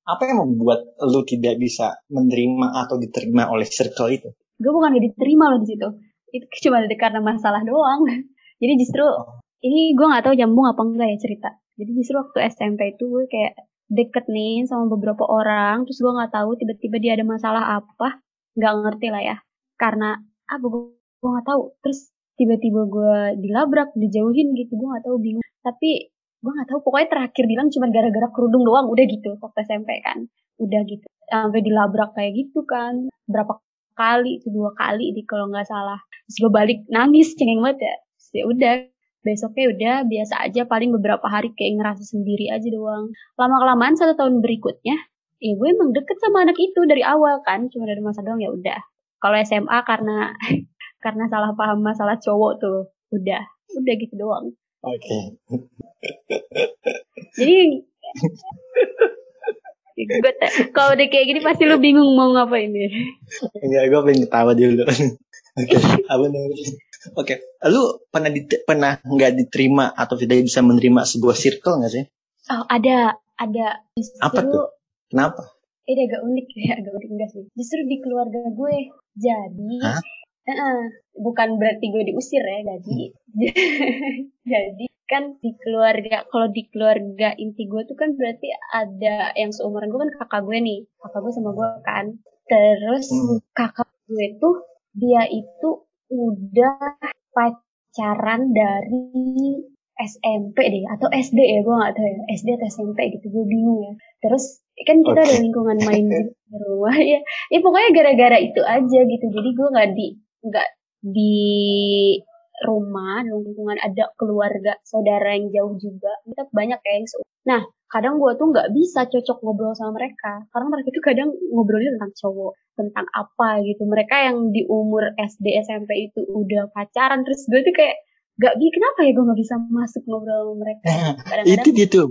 [SPEAKER 2] apa yang membuat lu tidak bisa menerima atau diterima oleh circle itu?
[SPEAKER 1] Gue bukan gak diterima loh di situ. Itu cuma karena masalah doang. Jadi justru oh. ini gue nggak tahu jambung apa enggak ya cerita. Jadi justru waktu SMP itu gue kayak deket nih sama beberapa orang, terus gue nggak tahu tiba-tiba dia ada masalah apa, nggak ngerti lah ya. Karena apa gue gue nggak tahu. Terus tiba-tiba gue dilabrak dijauhin gitu gue nggak tahu bingung. Tapi gue nggak tahu pokoknya terakhir bilang cuma gara-gara kerudung doang udah gitu waktu SMP kan. Udah gitu sampai dilabrak kayak gitu kan. Berapa kali itu dua kali di kalau nggak salah. Terus gue balik nangis cengeng banget ya. Ya udah besoknya udah biasa aja paling beberapa hari kayak ngerasa sendiri aja doang. Lama kelamaan satu tahun berikutnya ya gue emang deket sama anak itu dari awal kan cuma dari masa doang ya udah. Kalau SMA karena karena salah paham masalah cowok tuh. Udah. Udah gitu doang.
[SPEAKER 2] Oke. Okay.
[SPEAKER 1] jadi gue kalau udah kayak gini pasti lu bingung mau ngapain ya.
[SPEAKER 2] Enggak gue pengen ketawa dulu. Oke apa namanya oke lu pernah di, pernah nggak diterima atau tidak bisa menerima sebuah circle nggak sih?
[SPEAKER 1] Oh ada. Ada.
[SPEAKER 2] Justru, apa tuh? Kenapa?
[SPEAKER 1] Ini agak unik ya agak unik enggak sih? Justru di keluarga gue. Jadi Hah? Uh, bukan berarti gue diusir ya jadi. Jadi kan di keluarga kalau di keluarga inti gue tuh kan berarti ada yang seumuran gue kan kakak gue nih. Kakak gue sama gue kan. Terus hmm. kakak gue tuh dia itu udah pacaran dari SMP deh atau SD ya gue nggak tahu ya. SD atau SMP gitu gue bingung ya. Terus kan kita okay. ada lingkungan main di rumah ya. Ya pokoknya gara-gara itu aja gitu. Jadi gue nggak di nggak di rumah lingkungan ada keluarga saudara yang jauh juga kita banyak ya yang nah kadang gue tuh nggak bisa cocok ngobrol sama mereka karena mereka tuh kadang ngobrolnya tentang cowok tentang apa gitu. Mereka yang di umur SD SMP itu udah pacaran terus gue tuh kayak gak bi kenapa ya gue nggak bisa masuk ngobrol sama mereka?
[SPEAKER 2] Nah, kadang -kadang, itu gitu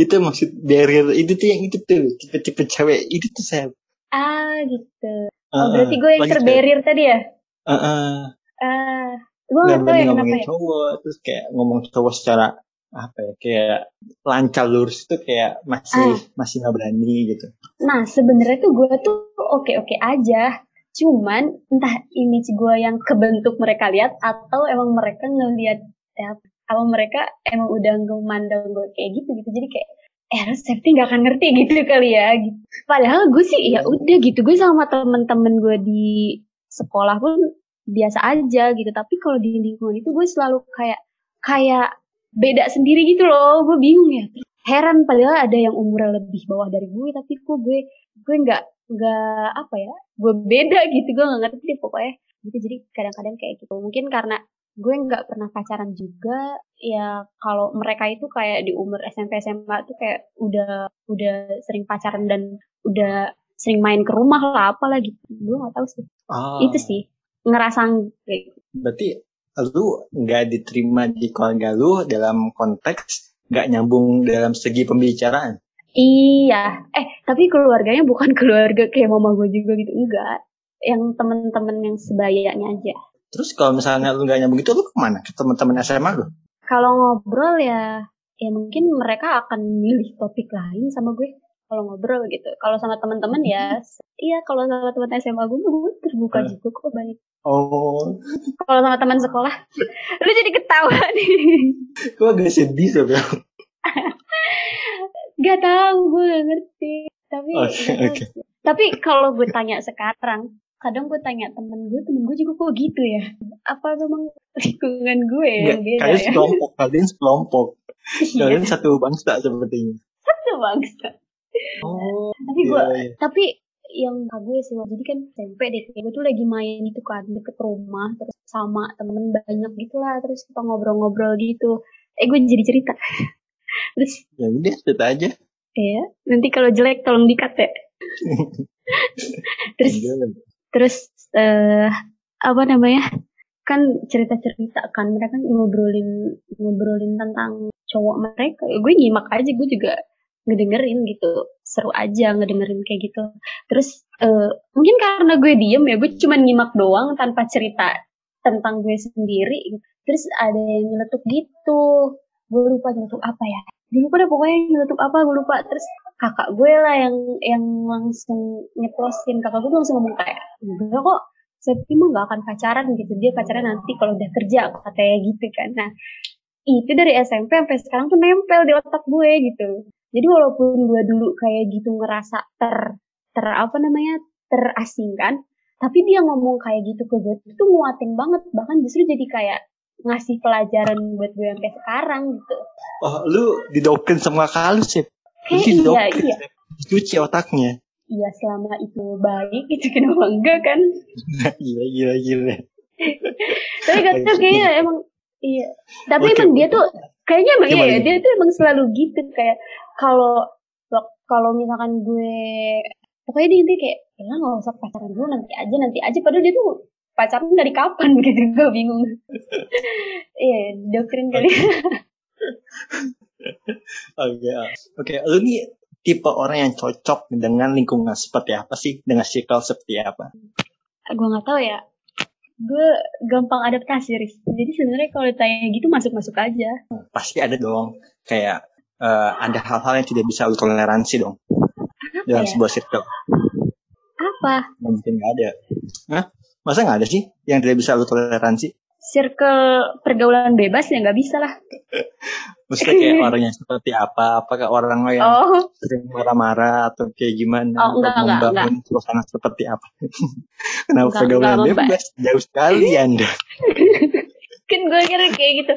[SPEAKER 2] itu maksud barrier itu tuh yang itu tuh tipe-tipe cewek. Itu tuh saya
[SPEAKER 1] ah gitu. Oh, uh, berarti gue yang terbarrier tadi ya
[SPEAKER 2] uh, uh.
[SPEAKER 1] Uh, gue gak tau ya kenapa ya.
[SPEAKER 2] cowok terus kayak ngomong cowok secara apa ya kayak lancar lurus itu kayak masih ah. masih nggak berani gitu.
[SPEAKER 1] Nah sebenarnya tuh gue tuh oke oke aja, cuman entah image gue yang kebentuk mereka lihat atau emang mereka ngelihat ya apa mereka emang udah memandang gue kayak gitu gitu jadi kayak eh safety nggak akan ngerti gitu kali ya gitu. Padahal gue sih ya udah gitu gue sama temen-temen gue di sekolah pun biasa aja gitu. Tapi kalau di lingkungan itu gue selalu kayak kayak beda sendiri gitu loh. Gue bingung ya. Heran padahal ada yang umurnya lebih bawah dari gue tapi kok gue gue nggak nggak apa ya gue beda gitu. Gue nggak ngerti deh pokoknya. Gitu jadi kadang-kadang kayak gitu. Mungkin karena gue nggak pernah pacaran juga ya kalau mereka itu kayak di umur SMP SMA tuh kayak udah udah sering pacaran dan udah sering main ke rumah lah apalah gitu. Gue nggak tahu sih. Oh. itu sih ngerasa kayak gitu.
[SPEAKER 2] Berarti lu nggak diterima di keluarga lu dalam konteks nggak nyambung dalam segi pembicaraan?
[SPEAKER 1] Iya, eh tapi keluarganya bukan keluarga kayak mama gue juga gitu enggak, yang temen-temen yang sebayanya aja.
[SPEAKER 2] Terus kalau misalnya lu nggak nyambung itu lu ke mana? Ke teman-teman SMA lu?
[SPEAKER 1] Kalau ngobrol ya, ya mungkin mereka akan milih topik lain sama gue kalau ngobrol gitu. Kalau sama teman-teman ya, iya kalau sama teman SMA gue, gue terbuka juga kok banyak.
[SPEAKER 2] Oh.
[SPEAKER 1] Kalau sama teman sekolah, lu jadi ketawa nih.
[SPEAKER 2] Kok agak sedih sebenarnya?
[SPEAKER 1] gak tau, gue gak ngerti. Tapi, okay, okay. tapi kalau gue tanya sekarang, kadang gue tanya temen gue, temen gue juga kok gitu ya? Apa memang lingkungan gue yang beda
[SPEAKER 2] kalian ya? sekelompok, kalian sekelompok. Iya. Kalian satu bangsa sepertinya.
[SPEAKER 1] Satu bangsa. Oh, tapi gue, iya, iya. tapi yang gue sih jadi kan SMP deh gue tuh lagi main itu kan deket rumah terus sama temen banyak gitu lah terus kita ngobrol-ngobrol gitu. Eh gue jadi cerita.
[SPEAKER 2] Terus ya udah cerita aja.
[SPEAKER 1] Ya nanti kalau jelek tolong dikat ya. Terus terus uh, apa namanya? Kan cerita-cerita kan mereka kan ngobrolin ngobrolin tentang cowok mereka. Gue nyimak aja gue juga ngedengerin gitu. Seru aja ngedengerin kayak gitu. Terus uh, mungkin karena gue diem ya gue cuma nyimak doang tanpa cerita tentang gue sendiri gitu. terus ada yang nyeletuk gitu. Gue lupa nyeletuk apa ya. Gue lupa deh pokoknya nyeletuk apa gue lupa. Terus kakak gue lah yang yang langsung nyeplosin kakak gue langsung ngomong kayak enggak kok Septi mah gak akan pacaran gitu. Dia pacaran nanti kalau udah kerja katanya gitu kan. Nah itu dari SMP sampai sekarang tuh nempel di otak gue gitu jadi walaupun gue dulu kayak gitu ngerasa ter ter apa namanya terasingkan, tapi dia ngomong kayak gitu ke gue itu nguatin banget bahkan justru jadi kayak ngasih pelajaran buat gue sampai sekarang gitu.
[SPEAKER 2] Oh, lu didoktrin sama kali sih.
[SPEAKER 1] iya, iya.
[SPEAKER 2] Cuci otaknya.
[SPEAKER 1] Iya, selama itu baik itu kenapa enggak kan?
[SPEAKER 2] gila, gila, gila.
[SPEAKER 1] Tapi gak tau kayaknya emang iya. Tapi okay. emang dia tuh kayaknya emang iya ya, dia tuh emang selalu gitu kayak kalau kalau misalkan gue pokoknya dia intinya kayak ya nggak usah pacaran dulu nanti aja nanti aja padahal dia tuh pacaran dari kapan gitu gue bingung iya doktrin kali
[SPEAKER 2] Oke, oke. Lu nih tipe orang yang cocok dengan lingkungan seperti apa sih? Dengan circle seperti apa?
[SPEAKER 1] gue nggak tahu ya gue gampang adaptasi Riz. jadi sebenarnya kalau ditanya gitu masuk masuk aja
[SPEAKER 2] Pasti ada dong. Kayak eh, ada hal-hal yang tidak bisa lu toleransi dong
[SPEAKER 1] apa
[SPEAKER 2] dalam
[SPEAKER 1] ya
[SPEAKER 2] sebuah circle.
[SPEAKER 1] apa
[SPEAKER 2] Mungkin nggak ada. Hah? Masa nggak ada sih yang tidak bisa lu toleransi?
[SPEAKER 1] circle pergaulan bebas ya nggak bisa lah
[SPEAKER 2] Maksudnya kayak orang yang seperti apa? Apakah orang yang
[SPEAKER 1] oh
[SPEAKER 2] sering marah-marah atau kayak gimana?
[SPEAKER 1] Oh, enggak,
[SPEAKER 2] Atau
[SPEAKER 1] enggak,
[SPEAKER 2] membangun suasana seperti apa? Kenapa
[SPEAKER 1] Enggak,
[SPEAKER 2] pergaulan
[SPEAKER 1] enggak,
[SPEAKER 2] bebas? Jauh sekali Anda.
[SPEAKER 1] kan gue kira kayak gitu.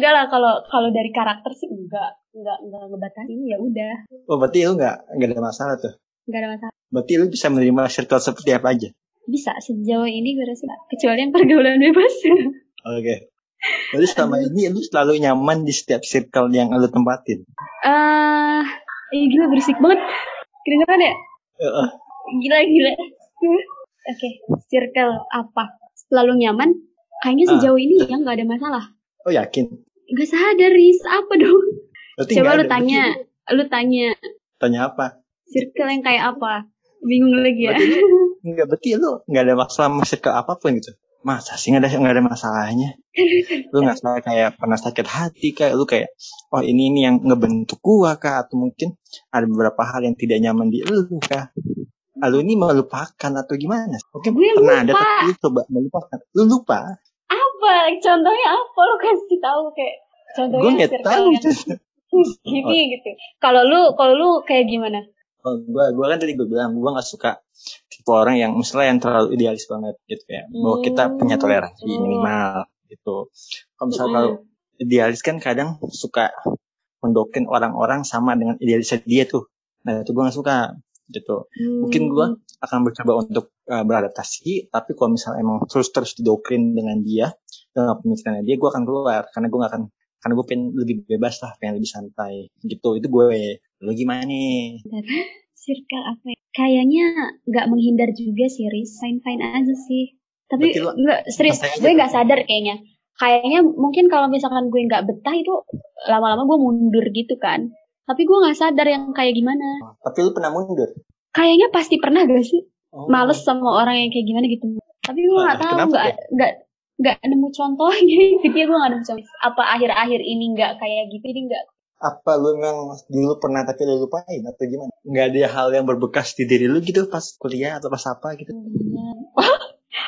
[SPEAKER 1] Enggak lah kalau kalau dari karakter sih enggak enggak enggak ngebatasin ya udah.
[SPEAKER 2] Oh, berarti lu nggak nggak ada masalah tuh.
[SPEAKER 1] enggak ada masalah.
[SPEAKER 2] Berarti lu bisa menerima circle seperti apa aja?
[SPEAKER 1] bisa sejauh ini gue rasa kecuali yang pergaulan bebas.
[SPEAKER 2] Oke. Berarti selama ini lu selalu nyaman di setiap circle yang lu tempatin.
[SPEAKER 1] eh eh gila berisik banget. Kedengeran ya?
[SPEAKER 2] Heeh.
[SPEAKER 1] gila gila. Oke circle apa? Selalu nyaman kayaknya
[SPEAKER 2] Ah.
[SPEAKER 1] sejauh ini ya nggak ada masalah
[SPEAKER 2] oh yakin?
[SPEAKER 1] nggak sadar Riz apa dong
[SPEAKER 2] Berarti
[SPEAKER 1] coba lu
[SPEAKER 2] ada.
[SPEAKER 1] tanya lu tanya
[SPEAKER 2] Berarti tanya apa?
[SPEAKER 1] circle yang kayak apa bingung lagi ya
[SPEAKER 2] Berarti lu nggak berarti lu nggak ada masalah sama circle apa pun gitu. Masa sih nggak ada nggak ada masalahnya? Lu nggak salah kayak pernah sakit hati kayak lu kayak oh ini ini yang ngebentuk gua kah atau mungkin ada beberapa hal yang tidak nyaman di lu kah? Ah, Lu ini melupakan atau gimana? Mungkin
[SPEAKER 1] Gue
[SPEAKER 2] pernah ada
[SPEAKER 1] lupa.
[SPEAKER 2] tapi lu coba melupakan. Lu lupa?
[SPEAKER 1] Apa contohnya apa lu kasih tahu kayak contohnya
[SPEAKER 2] Gue nggak tahu.
[SPEAKER 1] yang gini gitu kalau lu kalau lu kayak gimana
[SPEAKER 2] Oh, gua gua kan tadi gue bilang gua nggak suka tipe orang yang misalnya yang terlalu idealis banget gitu ya. Bahwa kita punya toleransi
[SPEAKER 1] Hmm.
[SPEAKER 2] minimal gitu. Kalau misalnya kalau idealis kan kadang suka mendoktrin orang-orang sama dengan idealisnya dia tuh. Nah itu gua nggak suka gitu. Mungkin gua akan mencoba untuk uh, beradaptasi, tapi kalau misalnya emang terus terus didoktrin dengan dia dengan pemikirannya dia, gua akan keluar karena gua nggak akan karena gue pengen lebih bebas lah, pengen lebih santai gitu. Itu gue. Lu gimana nih?
[SPEAKER 1] circle apa ya? kayaknya nggak menghindar juga sih Riz fine fine aja sih tapi nggak serius gue nggak sadar kayaknya kayaknya mungkin kalau misalkan gue nggak betah itu lama-lama gue mundur gitu kan tapi gue nggak sadar yang kayak gimana
[SPEAKER 2] Tapi lu pernah mundur?
[SPEAKER 1] kayaknya pasti pernah gak sih
[SPEAKER 2] Oh.
[SPEAKER 1] males sama orang yang kayak gimana gitu tapi gue nggak
[SPEAKER 2] Ah,
[SPEAKER 1] tahu nggak nggak nggak nemu contohnya gitu ya gue nggak nemu contoh apa akhir-akhir ini nggak kayak gitu ini nggak
[SPEAKER 2] Apa lu memang dulu pernah tapi lu lupain atau gimana? Nggak ada hal yang berbekas di diri lu gitu pas kuliah atau pas apa gitu?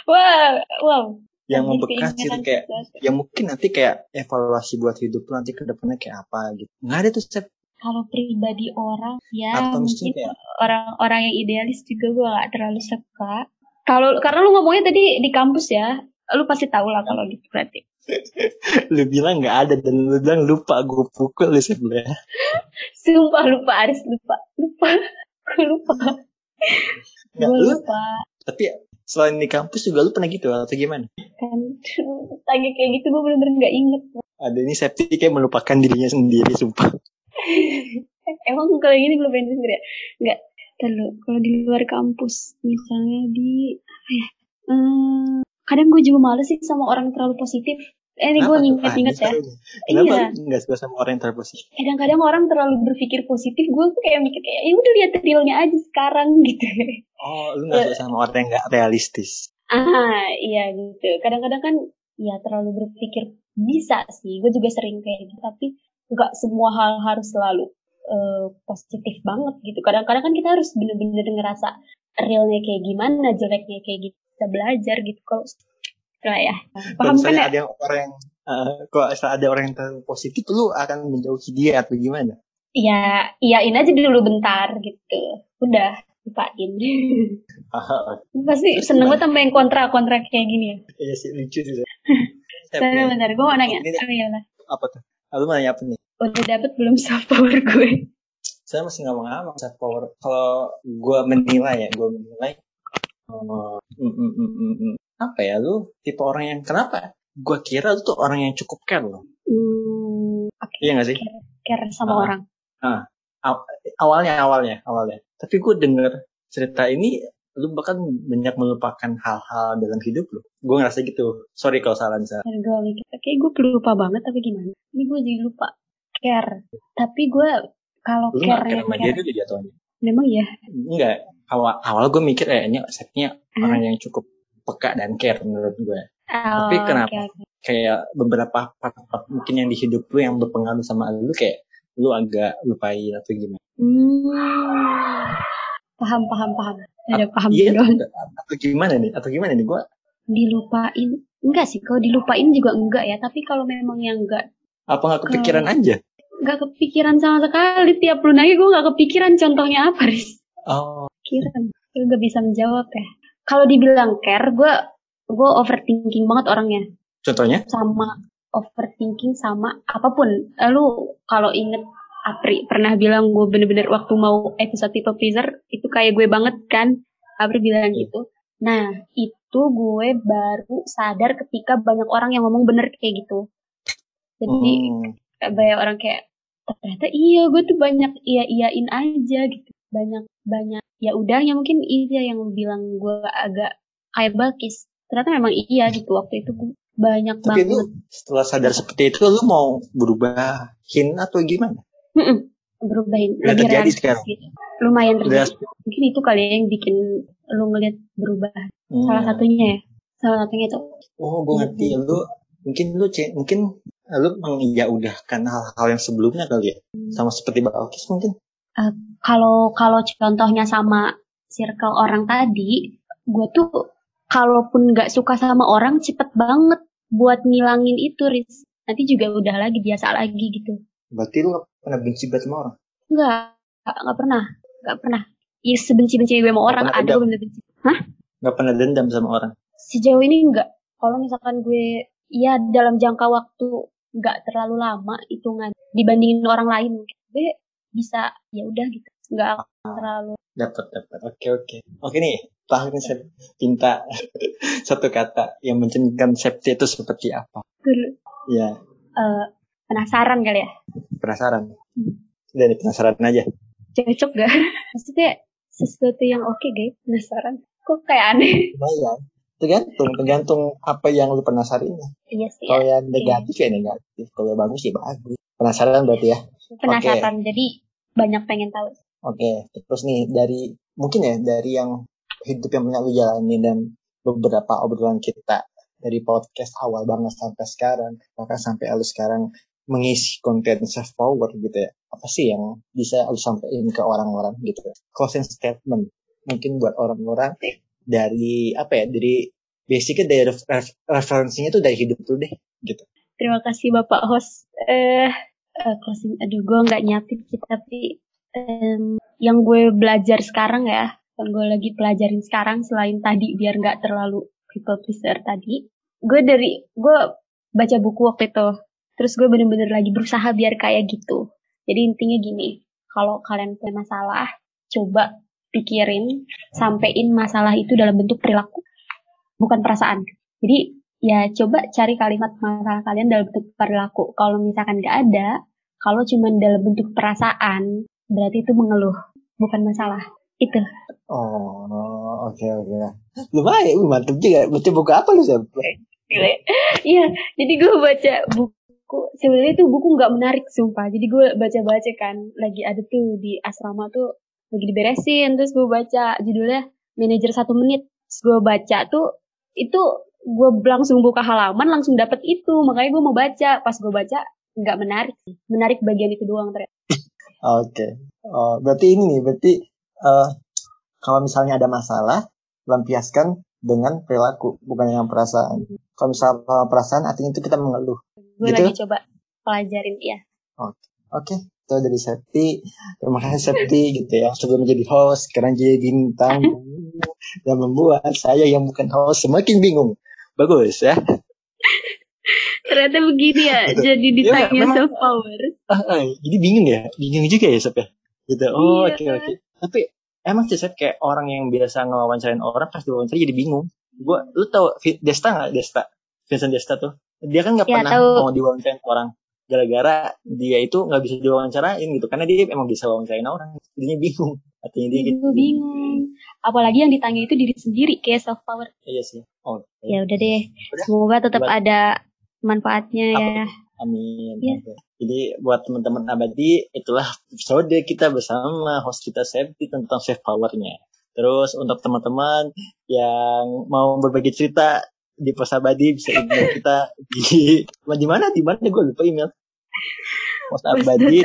[SPEAKER 1] wah wow
[SPEAKER 2] Yang
[SPEAKER 1] Jadi
[SPEAKER 2] membekas gitu kayak yang mungkin nanti kayak evaluasi buat hidup lu nanti ke depannya kayak apa gitu. Nggak ada tuh Sep.
[SPEAKER 1] Kalau pribadi orang ya mungkin orang-orang yang idealis juga gue gak terlalu suka kalau karena lu ngomongnya tadi di kampus ya lu pasti tahu lah kalau gitu berarti
[SPEAKER 2] lu bilang nggak ada dan lu bilang lupa gue pukul lu sebelah.
[SPEAKER 1] sumpah lupa Aris lupa lupa gue lupa gue
[SPEAKER 2] lu
[SPEAKER 1] lupa
[SPEAKER 2] tapi selain di kampus juga lu pernah gitu atau gimana?
[SPEAKER 1] kan tanya kayak gitu gue bener-bener nggak inget
[SPEAKER 2] Ada ini Septi kayak melupakan dirinya sendiri sumpah.
[SPEAKER 1] emang kalau gini belum pengen sendiri ya? Nggak. Terlalu kalau di luar kampus misalnya di apa ya hmm, kadang gue juga males sih sama orang terlalu positif. Eh ini gue nginget-nginget
[SPEAKER 2] Ah,
[SPEAKER 1] ya.
[SPEAKER 2] Kenapa
[SPEAKER 1] Iya.
[SPEAKER 2] nggak suka sama orang yang terposisi?
[SPEAKER 1] kadang-kadang orang terlalu berpikir positif gue tuh kayak mikir kayak ya udah lihat realnya aja sekarang gitu.
[SPEAKER 2] Oh, lu nggak suka sama orang yang nggak realistis.
[SPEAKER 1] ah iya gitu. Kadang-kadang kan ya terlalu berpikir bisa sih. Gue juga sering kayak gitu tapi nggak semua hal harus selalu eh, positif banget gitu kadang-kadang kan kita harus bener-bener ngerasa realnya kayak gimana jeleknya kayak gitu kita belajar gitu kalau lah ya paham kan ya
[SPEAKER 2] ada yang orang yang eh, kalau ada orang yang terlalu positif, lu akan menjauhi dia atau gimana?
[SPEAKER 1] ya iyain aja dulu bentar gitu udah lupain pasti
[SPEAKER 2] Terus
[SPEAKER 1] seneng banget sama yang kontra-kontra kayak gini ya
[SPEAKER 2] Iya sih lucu sih.
[SPEAKER 1] Bentar, gue mau nanya.
[SPEAKER 2] Apa tuh? Ah, Lu mau nanya apa nih?
[SPEAKER 1] Udah dapet belum soft power gue?
[SPEAKER 2] Saya masih ngomong-ngomong self power. Kalau gue menilai ya, gue menilai eh, mm, mm, mm, mm, mm. apa ya lu tipe orang yang kenapa? Gue kira lu tuh orang yang cukup care loh.
[SPEAKER 1] Hmm, oke.
[SPEAKER 2] Iya gak sih?
[SPEAKER 1] Care sama
[SPEAKER 2] Ah.
[SPEAKER 1] orang.
[SPEAKER 2] Awalnya, awalnya, awalnya. Tapi gue denger cerita ini lu bahkan banyak melupakan hal-hal dalam hidup lu. Gue ngerasa gitu. Sorry kalau salah Nisa.
[SPEAKER 1] Gue mikir, kayak gue lupa banget tapi gimana? Ini gue jadi lupa care. Tapi gue kalau care
[SPEAKER 2] care sama dia dulu jatuhnya.
[SPEAKER 1] memang ya.
[SPEAKER 2] Enggak. Awal, awal gue mikir eh ini setnya
[SPEAKER 1] Hmm.
[SPEAKER 2] orang yang cukup peka dan care menurut gue.
[SPEAKER 1] Oh,
[SPEAKER 2] Tapi kenapa?
[SPEAKER 1] oke, oke.
[SPEAKER 2] Kayak beberapa part-part mungkin yang di hidup lu yang berpengaruh sama lu kayak lu agak lupain atau gimana.
[SPEAKER 1] Hmm. Paham, paham, paham. Ada paham
[SPEAKER 2] Iya atau gimana nih? Atau gimana nih? Gue
[SPEAKER 1] Dilupain. Enggak sih, kalau dilupain juga enggak ya. Tapi kalau memang yang enggak
[SPEAKER 2] apa nggak kepikiran aja?
[SPEAKER 1] Nggak kepikiran sama sekali tiap lu nanya gue nggak kepikiran contohnya apa Riz.
[SPEAKER 2] Oh,
[SPEAKER 1] kepikiran. Gue gak bisa menjawab ya. Kalau dibilang care gue gue overthinking banget orangnya.
[SPEAKER 2] Contohnya?
[SPEAKER 1] sama overthinking sama apa pun. Lalu kalau inget Apri pernah bilang gue bener-bener waktu mau episode people pleaser itu kayak gue banget kan? Apri bilang gitu. Nah itu gue baru sadar ketika banyak orang yang ngomong bener kayak gitu. Jadi
[SPEAKER 2] Hmm.
[SPEAKER 1] banyak orang kayak ternyata iya gue tuh banyak iya iyain aja gitu. Banyak banyak ya udah ya mungkin iya yang bilang gue agak kayak Balkis ternyata memang iya gitu waktu itu gue banyak
[SPEAKER 2] Tapi
[SPEAKER 1] banget.
[SPEAKER 2] lu setelah sadar seperti itu lu mau berubahin atau gimana?
[SPEAKER 1] Mm-mm, berubahin
[SPEAKER 2] Udah
[SPEAKER 1] lebih
[SPEAKER 2] terjadi sekarang?
[SPEAKER 1] gitu. Lumayan
[SPEAKER 2] Udah,
[SPEAKER 1] terjadi. mungkin itu kali ya yang bikin lu ngeliat berubah.
[SPEAKER 2] Hmm.
[SPEAKER 1] salah satunya ya. Salah satunya itu.
[SPEAKER 2] Oh, gue ngerti. Lu mungkin lu mungkin lu mengiyaudahkan hal-hal yang sebelumnya kali ya. Sama seperti Balkis mungkin.
[SPEAKER 1] kalau kalau contohnya sama circle orang tadi, gue tuh kalaupun nggak suka sama orang cepet banget buat ngilangin itu, Riz. Nanti juga udah lagi biasa lagi gitu.
[SPEAKER 2] Berarti lu gak pernah benci banget sama orang.
[SPEAKER 1] Nggak, nggak nggak pernah, nggak pernah. Ya sebenci-benci gue sama orang, ada gue benci.
[SPEAKER 2] Gak pernah dendam sama orang.
[SPEAKER 1] Sejauh ini nggak. Kalau misalkan gue, ya dalam jangka waktu nggak terlalu lama hitungan dibandingin orang lain, gue bisa ya udah gitu, nggak akan terlalu.
[SPEAKER 2] Dapat, dapat. Oke, oke. Oke nih, terakhir saya minta satu kata yang mencerminkan safety itu seperti apa.
[SPEAKER 1] Gue,
[SPEAKER 2] Ya,
[SPEAKER 1] eh, penasaran kali ya.
[SPEAKER 2] penasaran. Udah nih, penasaran aja.
[SPEAKER 1] cocok gak? Maksudnya sesuatu yang oke guys, penasaran. Kok kayak aneh?
[SPEAKER 2] Lumayan. Tergantung, tergantung apa yang lu penasarin.
[SPEAKER 1] iya sih
[SPEAKER 2] Kalau
[SPEAKER 1] ya.
[SPEAKER 2] yang negatif ya negatif. Kalau yang bagus ya bagus. Penasaran berarti ya.
[SPEAKER 1] Penasaran, jadi banyak pengen tahu.
[SPEAKER 2] Oke, terus nih dari mungkin ya dari yang hidup yang pernah lu jalani dan beberapa obrolan kita dari podcast awal banget sampai sekarang, bahkan sampai lu sekarang mengisi konten self power gitu ya. Apa sih yang bisa lu sampaikan ke orang-orang gitu? Closing statement mungkin buat orang-orang dari apa ya? Dari basicnya dari ref- ref- referensinya tuh dari hidup lu deh gitu.
[SPEAKER 1] Terima kasih Bapak host. Eh, eh, closing. Aduh, gue nggak nyiapin sih, tapi em, yang gue belajar sekarang ya, yang gue lagi pelajarin sekarang selain tadi biar nggak terlalu people pleaser tadi, gue dari gue baca buku waktu itu, terus gue bener-bener lagi berusaha biar kayak gitu. Jadi intinya gini, kalau kalian punya masalah, coba pikirin, sampein masalah itu dalam bentuk perilaku, bukan perasaan. Jadi ya coba cari kalimat masalah kalian dalam bentuk perilaku. Kalau misalkan nggak ada, kalau cuma dalam bentuk perasaan, berarti itu mengeluh, bukan masalah. Itu.
[SPEAKER 2] Oh, oke oke. Lumayan, uh, mantep juga. Baca buku apa lu, Sam?
[SPEAKER 1] Gile. Iya, jadi gue baca buku, sebenarnya itu buku nggak menarik sumpah. Jadi gue baca-baca kan, lagi ada tuh di asrama tuh lagi diberesin, terus gue baca judulnya manajer satu menit. Terus gue baca tuh itu gue langsung buka halaman langsung dapet itu, makanya gue mau baca. Pas gue baca nggak menarik menarik bagian itu doang ternyata.
[SPEAKER 2] Oke. Oh, berarti ini nih, berarti eh kalau misalnya ada masalah, lampiaskan dengan perilaku, bukan dengan perasaan. Kalau misalnya perasaan, artinya itu kita mengeluh.
[SPEAKER 1] Gue
[SPEAKER 2] Gitu?
[SPEAKER 1] lagi coba pelajarin ya.
[SPEAKER 2] Oke, itu dari Septi. Terima kasih Septi gitu ya. Sebelum menjadi host, sekarang jadi bintang. dan membuat saya yang bukan host semakin bingung. Bagus ya.
[SPEAKER 1] Ternyata begini ya, jadi ditanya
[SPEAKER 2] memang-
[SPEAKER 1] self power.
[SPEAKER 2] Ah, ah, jadi bingung ya, bingung juga ya Sep ya. Gitu. Oh,
[SPEAKER 1] Iya.
[SPEAKER 2] oke oke. Tapi emang sih Sep kayak orang yang biasa ngewawancarain orang pas diwawancara jadi bingung. Gua, lu tau Desta nggak Desta? Vincent Desta tuh. Dia kan nggak
[SPEAKER 1] Ya,
[SPEAKER 2] pernah
[SPEAKER 1] tahu.
[SPEAKER 2] mau diwawancarain orang. Gara-gara dia itu nggak bisa diwawancarain gitu. Karena dia emang bisa wawancarain orang. Jadinya bingung. Artinya dia gitu.
[SPEAKER 1] Bingung. apalagi yang ditanya itu diri sendiri kayak self power.
[SPEAKER 2] Iya sih. Oh
[SPEAKER 1] ya udah deh. Semoga tetap ada manfaatnya ya.
[SPEAKER 2] Amin. Ya. jadi buat teman-teman abadi itulah episode kita bersama host kita Septi tentang self powernya. Terus untuk teman-teman yang mau berbagi cerita di pos abadi bisa email kita di di mana? Di mana? Gue lupa email pos abadi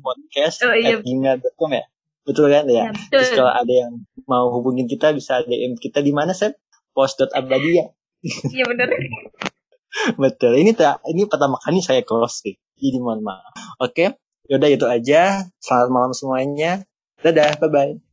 [SPEAKER 2] podcast oh, iya. gmail.com ya? Betul kan? Ya, ya betul. terus kalau ada yang mau hubungin kita bisa DM kita di mana Sep? Post.abadi ya?
[SPEAKER 1] Iya benar.
[SPEAKER 2] Betul. Ini tak ini pertama kali saya close sih. Jadi mohon maaf. Oke. Yaudah itu aja. Selamat malam semuanya. Dadah. Bye bye